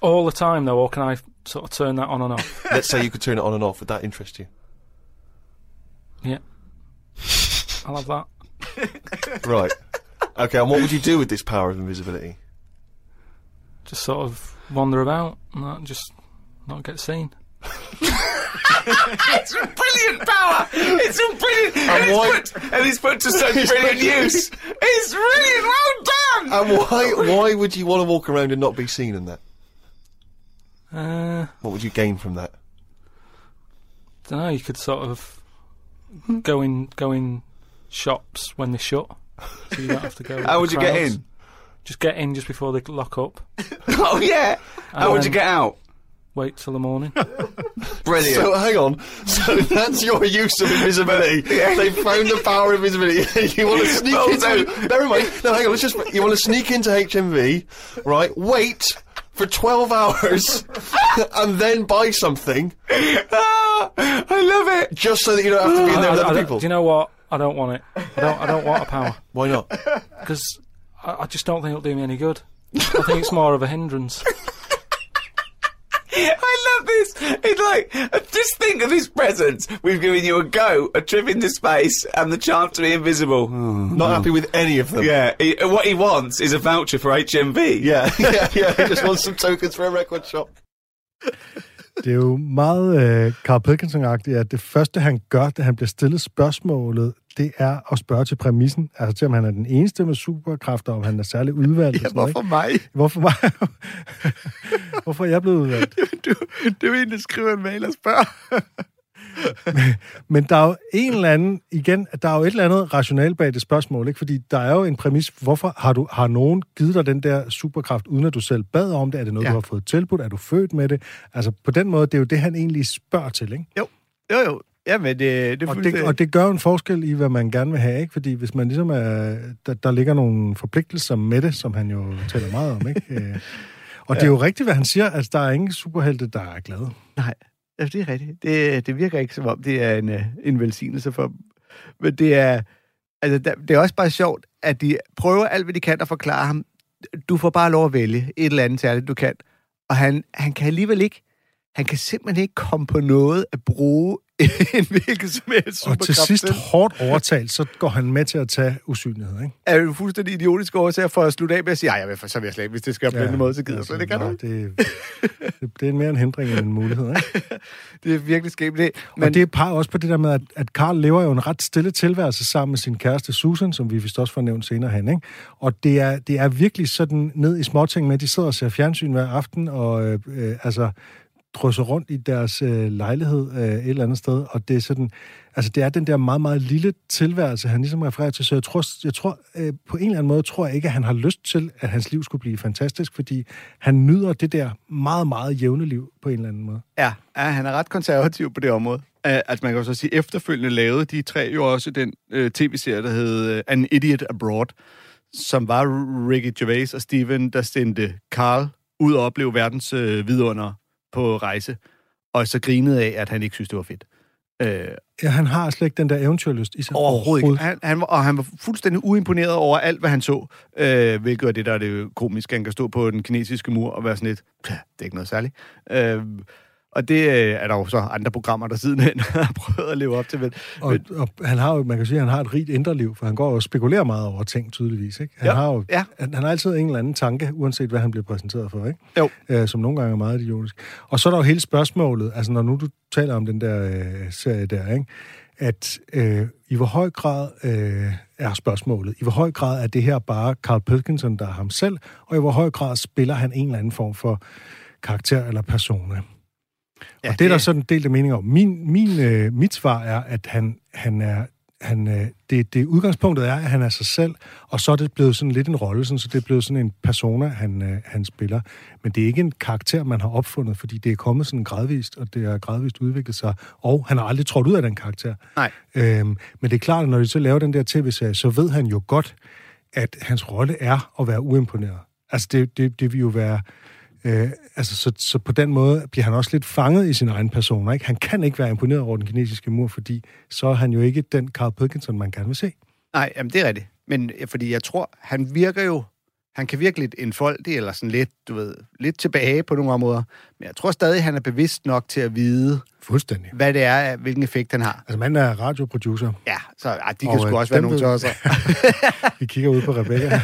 all the time though, or can I sort of turn that on and off? [LAUGHS] Let's say you could turn it on and off. Would that interest you? Yeah. I'll have that. [LAUGHS] Right. Okay, and what would you do with this power of invisibility? Just sort of wander about and that, just not get seen. It's a brilliant power. It's a brilliant, and, it's why- put, and it's put to such brilliant use. It's brilliant. Well done. And why why would you want to walk around and not be seen in that? Uh, What would you gain from that? don't know. You could sort of go in, go in shops when they're shut, so you don't have to go. How would you get in? Just get in just before they lock up. [LAUGHS] Oh yeah. How would you get out? Wait till the morning. [LAUGHS] Brilliant. So hang on. So that's your use of invisibility. [LAUGHS] They found the power of invisibility. you want to sneak Well, into. Never mind. No, hang on. Let's just. You want to sneak into HMV, right? Wait for twelve hours, and then buy something Ah, I love it. just so that you don't have to be in there I- with I other don't- people. Do you know what? I don't want it. I don't. I don't want a power Why not? because I, I just don't think it'll do me any good. I think it's more of a hindrance. [LAUGHS] I love this. It's like, just think of his present. We've given you a go, a trip into space, and the chance to be invisible. Hmm. Not happy with any of them. Yeah, he, what he wants is a voucher for HMV. Yeah, [LAUGHS] yeah, yeah. He just [LAUGHS] wants some tokens for a record shop. Det er jo meget øh, Carl Pilkington-agtigt, at det første, han gør, da han bliver stillet spørgsmålet, det er at spørge til præmissen. Altså til, om han er den eneste med superkræfter, om han er særlig udvalgt. Ja, sådan noget, hvorfor mig? Hvorfor mig? [LAUGHS] hvorfor er jeg blevet udvalgt? [LAUGHS] Du, det er jo en, der skriver en mail og spørger. Men der er jo en eller anden, igen, der er jo et eller andet rationale bag det spørgsmål, ikke? Fordi der er jo en præmis, hvorfor har, du, har nogen givet dig den der superkraft, uden at du selv bad om det? Er det noget, Ja. ja. du har fået tilbudt? Er du født med det? Altså, på den måde, det er jo det, han egentlig spørger til, ikke? Jo, jo, jo. Ja, men det, det Og det, og det gør en forskel i, hvad man gerne vil have, ikke? Fordi hvis man ligesom er... Der, der ligger nogle forpligtelser med det, som han jo taler meget om, ikke? [LAUGHS] Øh, Og det er jo rigtigt, hvad han siger, at der er ingen superhelte, der er glade. Nej, Altså, det er rigtigt. Det, det virker ikke som om, det er en, øh, en velsignelse for dem. Men det er, altså, det er også bare sjovt, at de prøver alt, hvad de kan at forklare ham. Du får bare lov at vælge et eller andet særligt, du kan. Og han, han kan alligevel ikke, han kan simpelthen ikke komme på noget at bruge [LAUGHS] en hvilket som helst Og superkraft til sidst, hårdt overtalt, så går han med til at tage usynlighed, ikke? er jo fuldstændig idiotisk årsager for at slutte af med at sige, jeg vil, så vil jeg slet ikke, hvis det skal på den måde, så gider jeg slet ikke. nej, det. det, det, er mere en hindring end en mulighed, ikke? [LAUGHS] Det er virkelig skæbne. Men... Og det peger også på det der med, at, at Carl lever jo en ret stille tilværelse sammen med sin kæreste Susan, som vi vist også får nævnt senere hen, ikke? Og det er, det er virkelig sådan ned i småting med, at de sidder og ser fjernsyn hver aften, og øh, øh, altså drysser rundt i deres øh, lejlighed øh, et eller andet sted, og det er sådan, altså det er den der meget, meget lille tilværelse, han ligesom refererer til, så jeg tror, jeg tror øh, på en eller anden måde, tror jeg ikke, at han har lyst til, at hans liv skulle blive fantastisk, fordi han nyder det der meget, meget jævne liv på en eller anden måde. Ja, ja, han er ret konservativ på det område. Altså man kan jo så sige, efterfølgende lavede de tre jo også den øh, tv-serie, der hed øh, An Idiot Abroad, som var Ricky Gervais og Steven, der sendte Carl ud og opleve verdens øh, vidunder på rejse, og så grinede af, at han ikke synes, det var fedt. Uh, Ja, han har slet ikke den der eventyrlyst i sig. Overhovedet ikke. Han, han, var- og han var fuldstændig uimponeret over alt, hvad han så. Øh, hvilket er det, der er det komiske. Han kan stå på den kinesiske mur og være sådan lidt, "Pja, det er ikke noget særligt. Øh, og det øh, er der jo så andre programmer, der sidenhen [LAUGHS] har prøvet at leve op til. Men, Og, og han har jo, man kan sige, at han har et rigt indre liv, for han går og spekulerer meget over ting, tydeligvis. Ikke? Han, Ja, har jo, ja. han, han har altid en eller anden tanke, uanset hvad han bliver præsenteret for, ikke? Jo. Øh, som nogle gange er meget idiotisk. Og så er der jo hele spørgsmålet, altså når nu du taler om den der øh, serie der, ikke? at øh, i hvor høj grad øh, er spørgsmålet, i hvor høj grad er det her bare Carl Pilkinson, der er ham selv, og i hvor høj grad spiller han en eller anden form for karakter eller persona. Ja, Og det er der sådan en del af mening om. Min, min, øh, mit svar er, at han, han er... Han, øh, det, det udgangspunktet er, at han er sig selv, og så er det blevet sådan lidt en rolle, sådan, så det er blevet sådan en persona, han, øh, han spiller. Men det er ikke en karakter, man har opfundet, fordi det er kommet sådan gradvist, og det er gradvist udviklet sig, og han har aldrig trådt ud af den karakter. Nej. Øhm, men det er klart, at når de så laver den der tv-serie, så ved han jo godt, at hans rolle er at være uimponeret. Altså, det, det, det vil jo være... Øh, altså, så, så på den måde bliver han også lidt fanget i sin egen person. Ikke? Han kan ikke være imponeret over den kinesiske mur, fordi så er han jo ikke den Carl Pilkington, man gerne vil se. nej, jamen, det er rigtigt. Men fordi jeg tror, han virker jo... Han kan virke lidt enfoldig, eller sådan lidt, du ved, lidt tilbage på nogle områder. Men jeg tror stadig, han er bevidst nok til at vide, Fuldstændig. hvad det er, hvilken effekt han har. Altså, manden er radioproducer. Ja, så ej, de kan Og, sgu øh, også være nogle tosser. [LAUGHS] Vi kigger ud på Rebecca.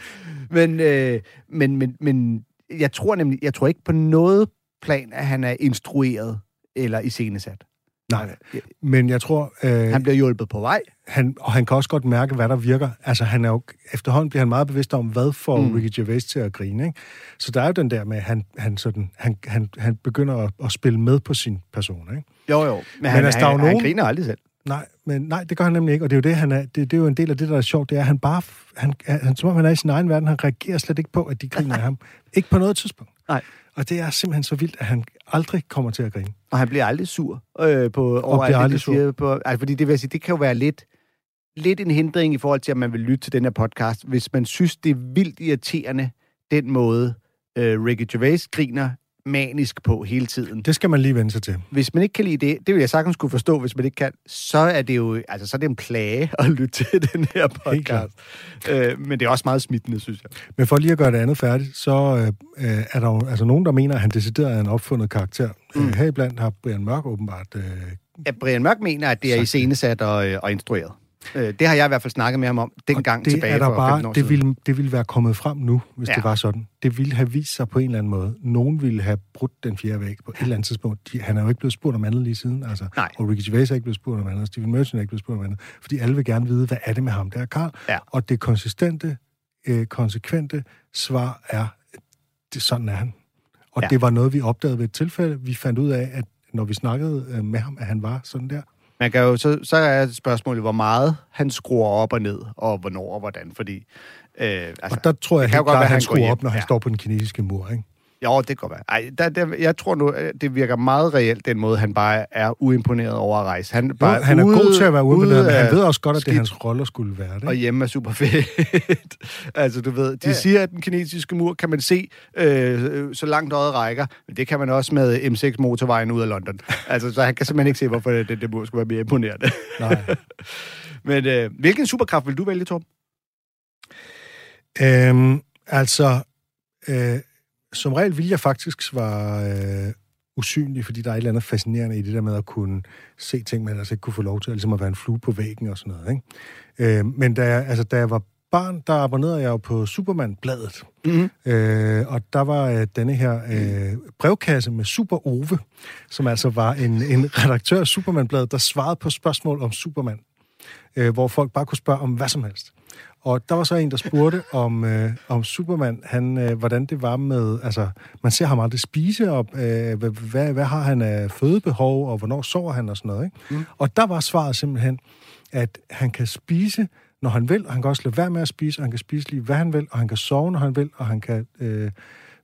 [LAUGHS] Men, øh, men, men, men jeg tror nemlig, jeg tror ikke på noget plan, at han er instrueret eller iscenesat. Nej, men jeg tror... Øh, Han bliver hjulpet på vej. han, og han kan også godt mærke, hvad der virker. Altså, han er jo, efterhånden bliver han meget bevidst om, hvad får Mm. Ricky Gervais til at grine. Ikke? Så der er jo den der med, at han, han, sådan, han, han, han begynder at, at spille med på sin person. Ikke? Jo, jo. Men, han, altså, han, der er jo han, han nogen- griner aldrig selv. Nej, men nej, det gør han nemlig ikke, og det er jo det, han er, det, det er jo en del af det, der er sjovt, det er, at han bare, han, han, som om han er i sin egen verden, han reagerer slet ikke på, at de griner af ham. Ikke på noget tidspunkt. Nej. Og det er simpelthen så vildt, at han aldrig kommer til at grine. Og han bliver aldrig sur øh, på, over alt bliver det, aldrig de siger. På, altså, fordi det vil sige, det kan jo være lidt, lidt en hindring i forhold til, at man vil lytte til den her podcast, hvis man synes, det er vildt irriterende, den måde, øh, Ricky Gervais griner manisk på hele tiden. Det skal man lige vende sig til. hvis man ikke kan lide det, det vil jeg sagtens kunne forstå, hvis man ikke kan, så er det jo altså, så er det en plage at lytte til [LAUGHS] den her podcast. Øh, men det er også meget smittende, synes jeg. Men for lige at gøre det andet færdigt, så øh, er der jo altså nogen, der mener, at han decideret er en opfundet karakter. Mm. Øh, heriblandt har Brian Mørk åbenbart... Øh, At Brian Mørk mener, at det er iscenesat og, øh, og instrueret. Øh, det har jeg i hvert fald snakket med ham om dengang Og det tilbage er der for bare, 15 år det ville, det ville være kommet frem nu, hvis Ja. det var sådan. Det ville have vist sig på en eller anden måde. Nogen ville have brudt den fjerde væg på et eller andet tidspunkt. De, han er jo ikke blevet spurgt om andet lige siden. Altså. Nej. Og Ricky Gervais er ikke blevet spurgt om andet. Steven Merchant er ikke blevet spurgt om andet. Fordi alle vil gerne vide, hvad er det med ham der, Karl? Ja. Og det konsistente, øh, konsekvente svar er, det, sådan er han. Og Ja. ja. det var noget, vi opdagede ved et tilfælde. Vi fandt ud af, at når vi snakkede øh, med ham, at han var sådan der. Man kan jo, så, så er spørgsmålet, hvor meget han skruer op og ned, og hvornår og hvordan, fordi... Øh, altså, Og der tror jeg helt klart, at han han skruer op, når han Ja. står på den kinesiske mur. Ikke? Jo, det kan godt være. Ej, der, der, jeg tror nu, at det virker meget reelt, den måde, han bare er uimponeret over at rejse. Han, Jo, bare han er ude, god til at være uimponeret, men han ved også godt, at det er hans rolle skulle være det. Og hjemme er super fedt. [LAUGHS] altså, du ved, de Ja. ja. siger, at den kinesiske mur kan man se, øh, øh, så langt øjet rækker, men det kan man også med M6-motorvejen ud af London. [LAUGHS] altså, så han kan simpelthen ikke se, hvorfor det, det, det mur skulle være mere imponerende. [LAUGHS] Nej. men øh, hvilken superkraft vil du vælge, Torben? Øhm, altså, øh, som regel vil jeg faktisk svare øh, usynlig, fordi der er et eller andet fascinerende i det der med at kunne se ting, man altså ikke kunne få lov til, ligesom at være en flue på væggen og sådan noget. Ikke? Øh, men da jeg, altså, da jeg var barn, der abonnerede jeg jo på Superman-bladet. Mm-hmm. Øh, og der var øh, denne her øh, brevkasse med Super Ove, som altså var en, en redaktør af Superman-bladet, der svarede på spørgsmål om Superman, øh, hvor folk bare kunne spørge om hvad som helst. Og der var så en, der spurgte [LAUGHS] om, øh, om Superman, han, øh, hvordan det var med, altså, man ser ham aldrig spise, og øh, hvad, hvad, hvad har han af fødebehov, og hvornår sover han og sådan noget. Ikke? Mm. Og der var svaret simpelthen, at han kan spise, når han vil, og han kan også lade være med at spise, og han kan spise lige, hvad han vil, og han kan sove, når han vil, og han kan øh,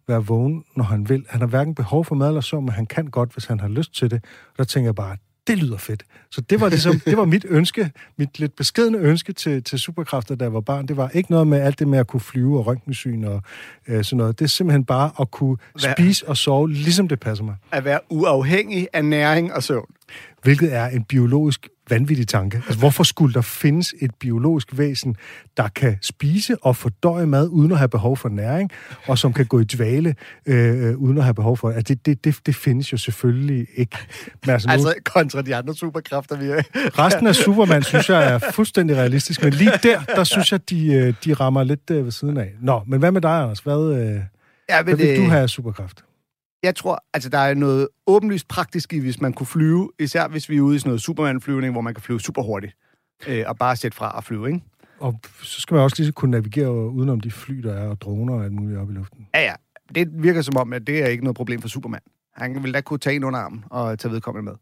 være vågen, når han vil. Han har hverken behov for mad eller søvn, men han kan godt, hvis han har lyst til det. Og der tænker jeg bare, det lyder fedt. Så det var ligesom, det var mit ønske, mit lidt beskedne ønske til, til superkræfter, da jeg var barn. Det var ikke noget med alt det med at kunne flyve og røntgensyn og øh, sådan noget. Det er simpelthen bare at kunne Hvad- spise og sove, ligesom det passer mig. At være uafhængig af næring og søvn. Hvilket er en biologisk vanvittig tanke. Altså, hvorfor skulle der findes et biologisk væsen, der kan spise og fordøje mad, uden at have behov for næring, og som kan gå i dvale, øh, uden at have behov for det? Altså, det, det, det, det findes jo selvfølgelig ikke. Men altså, nu, Altså kontra de andre superkræfter, vi er. resten af Superman synes jeg er fuldstændig realistisk, men lige der, der synes jeg, de, øh, de rammer lidt øh, ved siden af. Nå, men hvad med dig, Anders? Hvad, øh, Ja, hvad vil du have af superkraft? Jeg tror, altså der er noget åbenlyst praktisk i, hvis man kunne flyve, især hvis vi er ude i sådan noget Superman-flyvning, hvor man kan flyve super hurtigt. Øh, og bare sætte fra og flyve, ikke? Og så skal man også lige kunne navigere udenom de fly, der er, og droner og alt muligt op i luften. Ja, ja. Det virker som om, at det er ikke noget problem for Superman. Han vil da kunne tage en under armen og tage vedkommende med.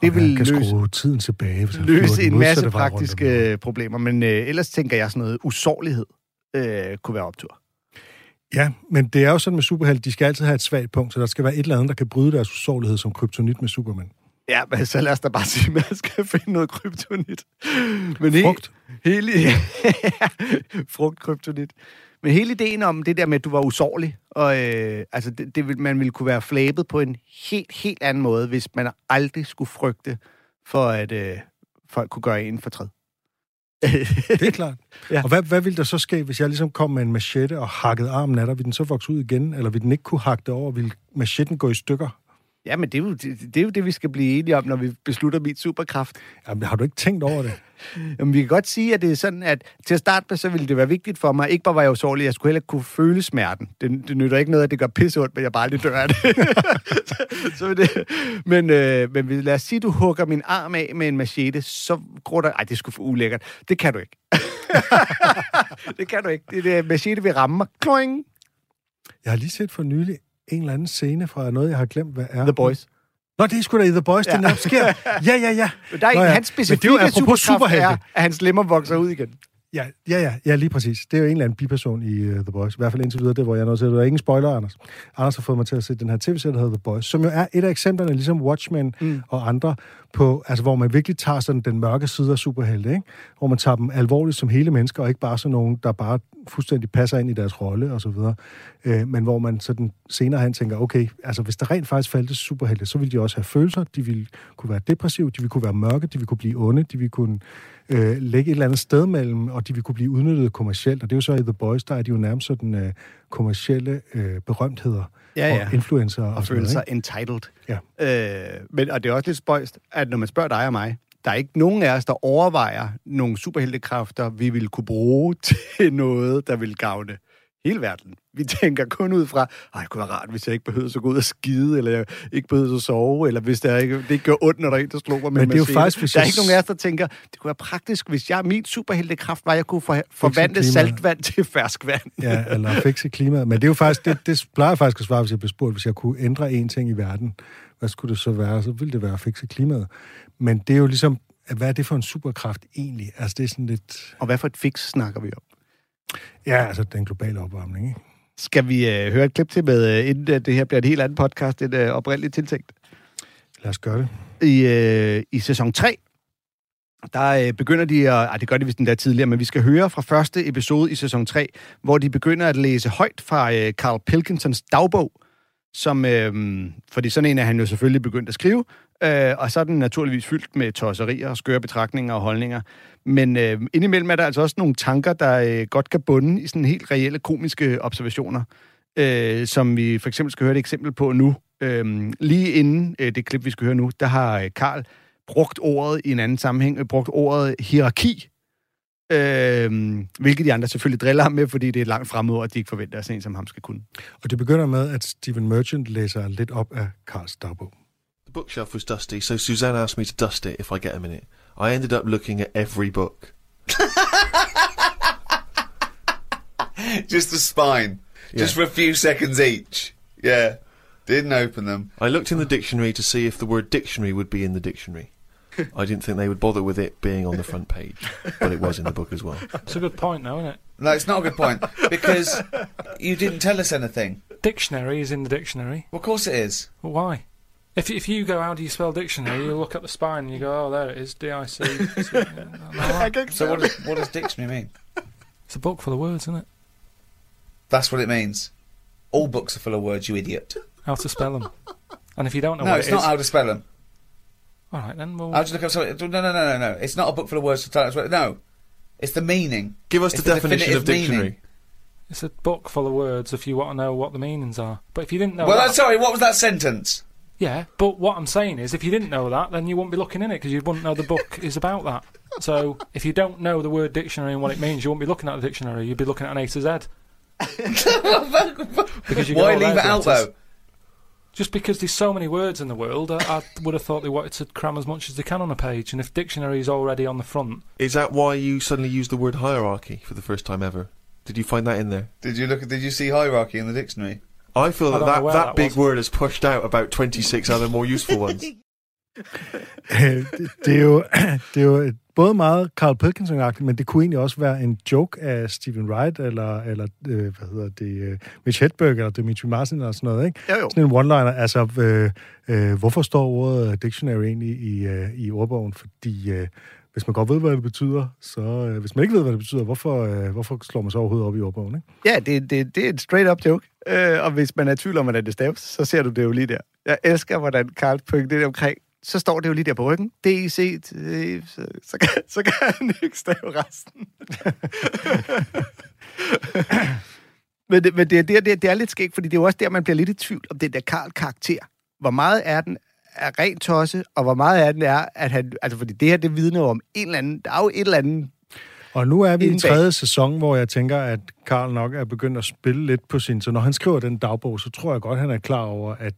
Det og vil kan løse, skrue tiden tilbage, hvis løse en masse praktiske problemer, men øh, ellers tænker jeg sådan noget usårlighed øh, kunne være optur. Ja, men det er jo sådan med superhelte, de skal altid have et svagt punkt, så der skal være et eller andet, der kan bryde deres usårlighed som kryptonit med Superman. Ja, men så lad os da bare sige, at man skal [LAUGHS] finde noget kryptonit. Men he- Frugt. Hele, [LAUGHS] frugt, kryptonit. Men hele ideen om det der med, at du var usårlig, og øh, altså det, det, man ville kunne være flabet på en helt, helt anden måde, hvis man aldrig skulle frygte for, at øh, folk kunne gøre en fortræd. [LAUGHS] Det er klart. Ja. Og hvad, hvad ville der så ske, hvis jeg ligesom kom med en machete og hakkede armen af dig? Vil den så vokse ud igen, eller vil den ikke kunne hakke det over? Vil machetten gå i stykker? Ja, men det er, jo, det, det er jo det, vi skal blive enige om, når vi beslutter mit superkraft. Jamen, har du ikke tænkt over det? [LAUGHS] Jamen, vi kan godt sige, at det er sådan, at til at starte med, så ville det være vigtigt for mig. Ikke bare var jeg usårlig, jeg skulle heller ikke kunne føle smerten. Det, det nytter ikke noget, at det gør pisse ondt, men jeg bare aldrig dør af det. [LAUGHS] så, så det. Men, øh, men hvis- lad os sige, at du hugger min arm af med en machete, så går der... Ej, det skulle for ulækkert. Det kan du ikke. [LAUGHS] det kan du ikke. Det, det machete vil ramme mig. Kloing. Jeg har lige set for nylig en eller anden scene fra noget, jeg har glemt, hvad er. The Boys. Nå, det er sgu da i The Boys, ja. Det netop sker. [LAUGHS] Ja, ja, ja. Men der er Nå ja. hans Men det er specifikke superkraft er, at hans lemmer vokser ud igen. Ja, ja, ja, ja, lige præcis. Det er jo en eller anden biperson i uh, The Boys. I hvert fald indtil videre, det hvor jeg er nødt til. Det er ingen spoiler, Anders. Anders har fået mig til at se den her tv-serie, der hedder The Boys, som jo er et af eksemplerne, ligesom Watchmen mm. og andre, på, altså, hvor man virkelig tager sådan den mørke side af superhelte, ikke? hvor man tager dem alvorligt som hele mennesker, og ikke bare sådan nogen, der bare fuldstændig passer ind i deres rolle og så videre. Øh, men hvor man sådan senere hen tænker, okay, altså hvis der rent faktisk fandtes superhelte, så ville de også have følelser, de ville kunne være depressive, de ville kunne være mørke, de ville kunne blive onde, de ville kunne øh, lægge et eller andet sted mellem, og de ville kunne blive udnyttet kommercielt. Og det er jo så i The Boys, der er de jo nærmest sådan øh, kommercielle øh, berømtheder Ja, ja. og influencer og, Og føle noget, sig entitled. Ja. Øh, men, og det er også lidt spøjst, at når man spørger dig og mig, der er ikke nogen af os, der overvejer nogle superheltekræfter, vi vil kunne bruge [LAUGHS] til noget, der vil gavne hele verden. Vi tænker kun ud fra, ej, det kunne være rart, hvis jeg ikke behøvede så gå ud og skide, eller jeg ikke behøvede at sove, eller hvis der ikke, det ikke gør ondt, når der er en, der slår mig med Men det er jo faktisk, hvis Der er jeg ikke nogen af os, der tænker, det kunne være praktisk, hvis jeg, min superheltekraft var, at jeg kunne for, forvandle saltvand til ferskvand. Ja, eller fikse klimaet. Men det er jo faktisk, det, det plejer jeg faktisk at svare, hvis jeg bliver spurgt, hvis jeg kunne ændre én ting i verden. Hvad skulle det så være? Så ville det være at fikse klimaet. Men det er jo ligesom, hvad er det for en superkraft egentlig? Altså det er sådan lidt, Og hvad for et fix snakker vi om? Ja, altså den globale opvarmning, ikke? Skal vi øh, høre et klip til med, øh, inden at det her bliver et helt andet podcast, end øh, oprindeligt tiltænkt? Lad os gøre det. I, øh, i sæson 3, der øh, begynder de at... Ej, det gør de vist endda tidligere, men vi skal høre fra første episode i sæson 3, hvor de begynder at læse højt fra øh, Carl Pilkinsons dagbog, som... Øh, fordi sådan en er han jo selvfølgelig begyndt at skrive, øh, og så er den naturligvis fyldt med tosserier og skøre betragtninger og holdninger. Men øh, indimellem er der altså også nogle tanker, der øh, godt kan bunde i sådan helt reelle komiske observationer, øh, som vi for eksempel skal høre et eksempel på nu. Øh, lige inden øh, det klip, vi skal høre nu, der har øh, Karl brugt ordet i en anden sammenhæng, øh, brugt ordet hierarki, øh, hvilket de andre selvfølgelig driller ham med, fordi det er et langt fremmedord, at de ikke forventer, at sådan en som ham skal kunne. Og det begynder med, at Stephen Merchant læser lidt op af Karls dagbog. The bookshelf was dusty, so Suzanne asked me to dust it if I get a minute. I ended up looking at every book. [LAUGHS] Just the spine. Just for a few seconds each. Yeah. Didn't open them. I looked in the dictionary to see if the word dictionary would be in the dictionary. [LAUGHS] I didn't think they would bother with it being on the front page, but it was in the book as well. [LAUGHS] It's a good point, though, isn't it? No, it's not a good point because you didn't tell us anything. Dictionary is in the dictionary. Well, of course it is. Well, why? If if you go, how do you spell dictionary? You look at the spine and you go, oh, there it is, D I C. [LAUGHS] So what does, what does dictionary mean? It's a book full of words, isn't it? That's what it means. All books are full of words, you idiot. How to spell them. And if you don't know No, what it's it not is- how to spell them. all right then. Well, I'll just look up Sorry, No, no, no, no, no. It's not a book full of words to tell us what. No. It's the meaning. Give us It's the the definition of dictionary. meaning. it's a book full of words if you want to know what the meanings are. But if you didn't know well, that, I'm sorry, what was that sentence? Yeah. But what I'm saying is, if you didn't know that, then you wouldn't be looking in it because you wouldn't know the book is about that. So if you don't know the word dictionary and what it means, you wouldn't be looking at the dictionary. You'd be looking at an A to Z. [LAUGHS] Because you go, Why "Oh, leave it out though? Just because there's so many words in the world, I, I would have thought they wanted to cram as much as they can on a page. And if dictionary is already on the front, Is that why you suddenly used the word hierarchy for the first time ever? Did you find that in there? Did you look at? Did you see hierarchy in the dictionary? I feel I that know that, that, that big was. word has pushed out about 26 other more useful ones. [LAUGHS] det, det, er jo, [CLEARS THROAT] det er jo et- både meget Carl Pilkinson-agtigt, men det kunne egentlig også være en joke af Stephen Wright, eller, eller øh, hvad hedder det, øh, Mitch Hedberg, eller Dimitri Martin, eller sådan noget, ikke? Jo, jo. Sådan en one-liner, altså, øh, øh, hvorfor står ordet dictionary egentlig i, øh, i ordbogen? Fordi øh, hvis man godt ved, hvad det betyder, så øh, hvis man ikke ved, hvad det betyder, hvorfor, øh, hvorfor slår man så overhovedet op i ordbogen, ikke? Ja, det, det, det er en straight-up joke. Øh, og hvis man er i tvivl om, hvordan det staves, så ser du det jo lige der. Jeg elsker, hvordan Karl Pøk det omkring. Så står det jo lige der på ryggen. D-I-C, så, så, kan, så kan han ikke stave resten. [LAUGHS] men det, men det, det, det, det er lidt skægt, fordi det er jo også der, man bliver lidt i tvivl om den der Karl-karakter. Hvor meget er den er rent tosse, og hvor meget af den er, at han... Altså, fordi det her, det vidner jo om en eller anden... Der er jo et eller andet... Og nu er vi i bag. tredje sæson, hvor jeg tænker, at Karl nok er begyndt at spille lidt på sin... Så når han skriver den dagbog, så tror jeg godt, han er klar over, at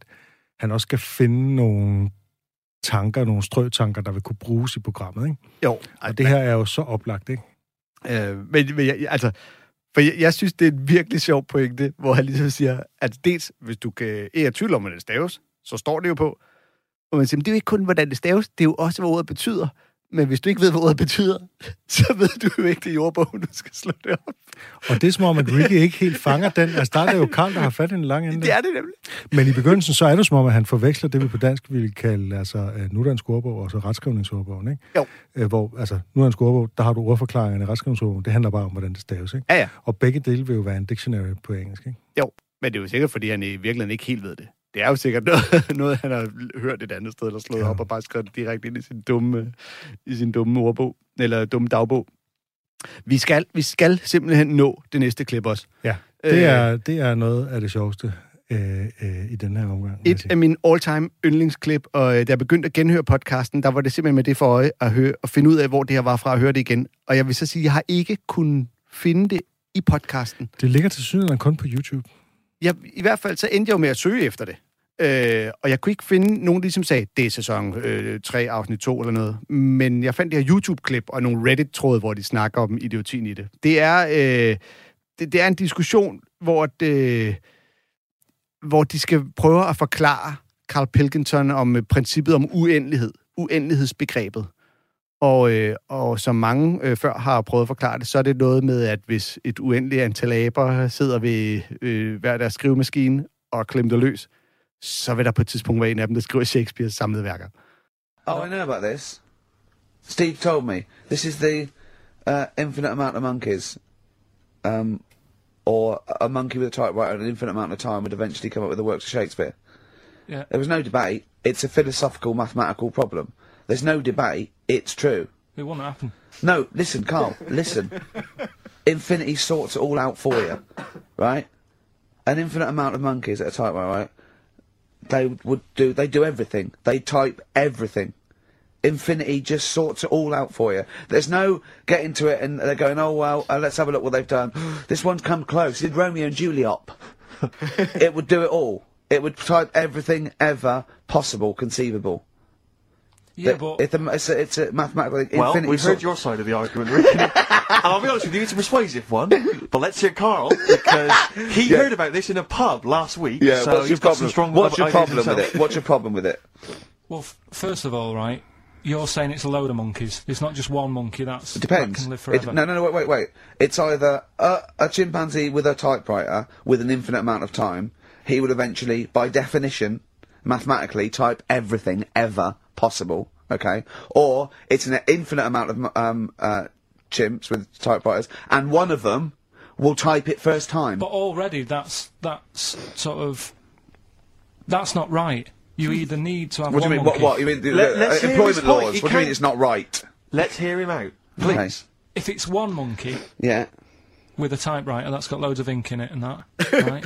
han også skal finde nogle tanker, nogle strøtanker, der vil kunne bruges i programmet. Ikke? Jo, Og det her er jo så oplagt, ikke? Øh, men, men jeg, altså, for jeg, jeg synes, det er en virkelig sjov pointe, hvor han ligesom siger, at dels, hvis du kan, er i tvivl om, hvordan det staves, så står det jo på. Og man siger, men det er jo ikke kun, hvordan det staves, det er jo også, hvad ordet betyder. Men hvis du ikke ved, hvad ordet betyder, [LAUGHS] så ved du jo ikke, det er du skal slå det op. Og det er som om, at Ricky ikke helt fanger den. Altså, der er det jo Karl, der har fat i en lang ende. Det er det nemlig. Men i begyndelsen, så er det som om, at han forveksler det, vi på dansk ville kalde altså, øh, nudansk ordbog og så retskrivningsordbogen, ikke? Jo. Øh, hvor, altså, nudansk ordbog, der har du ordforklaringerne i retskrivningsordbogen. Det handler bare om, hvordan det staves, ikke? Ja, ja. Og begge dele vil jo være en dictionary på engelsk, ikke? Jo, men det er jo sikkert, fordi han i virkeligheden ikke helt ved det. Det er jo sikkert noget, [LAUGHS] noget han har hørt et andet sted, eller slået Ja. ja. op og bare skrevet det direkte ind i sin dumme, i sin dumme ordbog, eller dumme dagbog. Vi skal, vi skal simpelthen nå det næste klip også. Ja, Øh. det er, det er noget af det sjoveste øh, øh, i den her omgang. Et af mine all-time yndlingsklip, og øh, da jeg begyndte at genhøre podcasten, der var det simpelthen med det for øje at, høre, at finde ud af, hvor det her var fra, at høre det igen. Og jeg vil så sige, at jeg har ikke kunnet finde det i podcasten. Det ligger til synligheden kun på YouTube. Jeg, I hvert fald så endte jeg jo med at søge efter det. Øh, og jeg kunne ikke finde nogen, der ligesom sagde, det er sæson øh, 3, afsnit 2 eller noget. Men jeg fandt det her YouTube-klip og nogle Reddit-tråde, hvor de snakker om idiotien i det. Det er, øh, det, det er en diskussion, hvor, det, øh, hvor de skal prøve at forklare Carl Pilkington om øh, princippet om uendelighed, uendelighedsbegrebet. Og, øh, og som mange øh, før har prøvet at forklare det, så er det noget med, at hvis et uendeligt antal aber sidder ved øh, hver deres skrivemaskine og klemter løs, så vil der på et tidspunkt være en af dem, der skriver Shakespeares samlede værker. Oh, I know about this. Steve told me. This is the uh, infinite amount of monkeys. Um, or a monkey with a typewriter and an infinite amount of time would eventually come up with the works of Shakespeare. Yeah. There was no debate. It's a philosophical, mathematical problem. There's no debate. It's true. It wouldn't happen. No, listen, Carl, listen. [LAUGHS] Infinity sorts it all out for you, right? An infinite amount of monkeys at a typewriter, right? They would do, they do everything. They type everything. Infinity just sorts it all out for you. There's no getting to it and they're going, oh well, uh, let's have a look what they've done. [GASPS] this one's come close. Did Romeo and Juliet? [LAUGHS] it would do it all. It would type everything ever possible, conceivable. Yeah, The- but it's, a, it's, a, it's a mathematical. Well, Infinity we've sort- heard your side of the argument, Rick. and I'll be honest with you, it's a persuasive one. But let's hear Carl, because he Yeah. heard about this in a pub last week. Yeah, so what's he's your got some problem? strong What's your problem with it? What's your problem with it? well, f- first of all, right, you're saying it's a load of monkeys. It's not just one monkey. That's It depends. That can live It- no, no, no, wait, wait, wait. It's either a, a chimpanzee with a typewriter with an infinite amount of time. He would eventually, by definition, mathematically, type everything ever possible. Okay, or it's an infinite amount of um, uh, chimps with typewriters, and one of them will type it first time. But already, that's that's sort of that's not right. You either need to have what do you mean? What? monkey. What? You mean the, Let- let's uh, hear employment his point. laws? He What do you mean can't- it's not right? Let's hear him out, please. If it's one monkey Yeah. with a typewriter that's got loads of ink in it and that, [LAUGHS] right?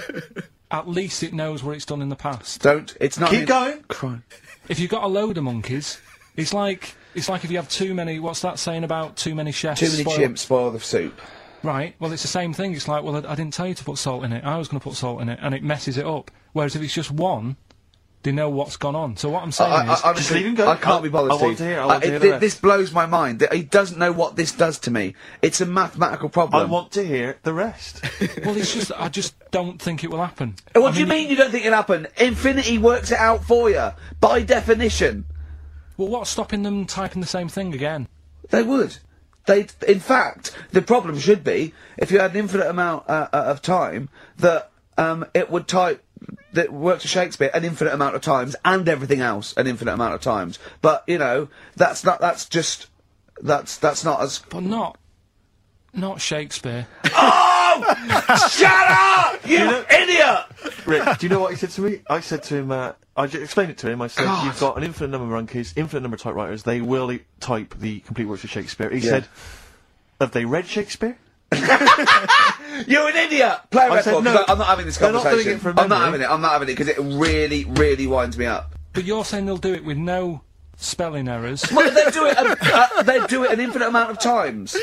At least it knows what it's done in the past. Don't. It's not. Keep going. Crime. If you've got a load of monkeys, it's like it's like if you have too many. What's that saying about too many chefs? Too many spoil- chimps spoil the soup. Right. Well, it's the same thing. It's like, well, I, I didn't tell you to put salt in it. I was going to put salt in it, and it messes it up. Whereas if it's just one, they know what's gone on. So what I'm saying I, I, is, honestly, leave him go. I can't I- be bothered, I want Steve. to hear- I want to it- hear the rest. This blows my mind. He doesn't know what this does to me. It's a mathematical problem. I want to hear the rest. [LAUGHS] well, it's just I just don't think it will happen. what I do you mean you don't think it'll happen? Infinity works it out for you, by definition. Well, what's stopping them typing the same thing again? They would. They, in fact, the problem should be if you had an infinite amount uh, uh, of time that um, it would type that works to Shakespeare an infinite amount of times and everything else an infinite amount of times. But you know, that's not. That's just. That's that's not as. But not, not Shakespeare. Oh! [LAUGHS] Shut up, you idiot! Rick, do you know what he said to me? I said to him, uh, I j- explained it to him. I said, God. you've got an infinite number of monkeys, infinite number of typewriters. They will e- type the complete works of Shakespeare. He Yeah. said, have they read Shakespeare? [LAUGHS] You're an idiot. Play a I said no. I- I'm not having this They're not conversation. doing it from I'm not memory. having it. I'm not having it because it really, really winds me up. But you're saying they'll do it with no spelling errors. Well, they do it. Uh, they do it an infinite amount of times,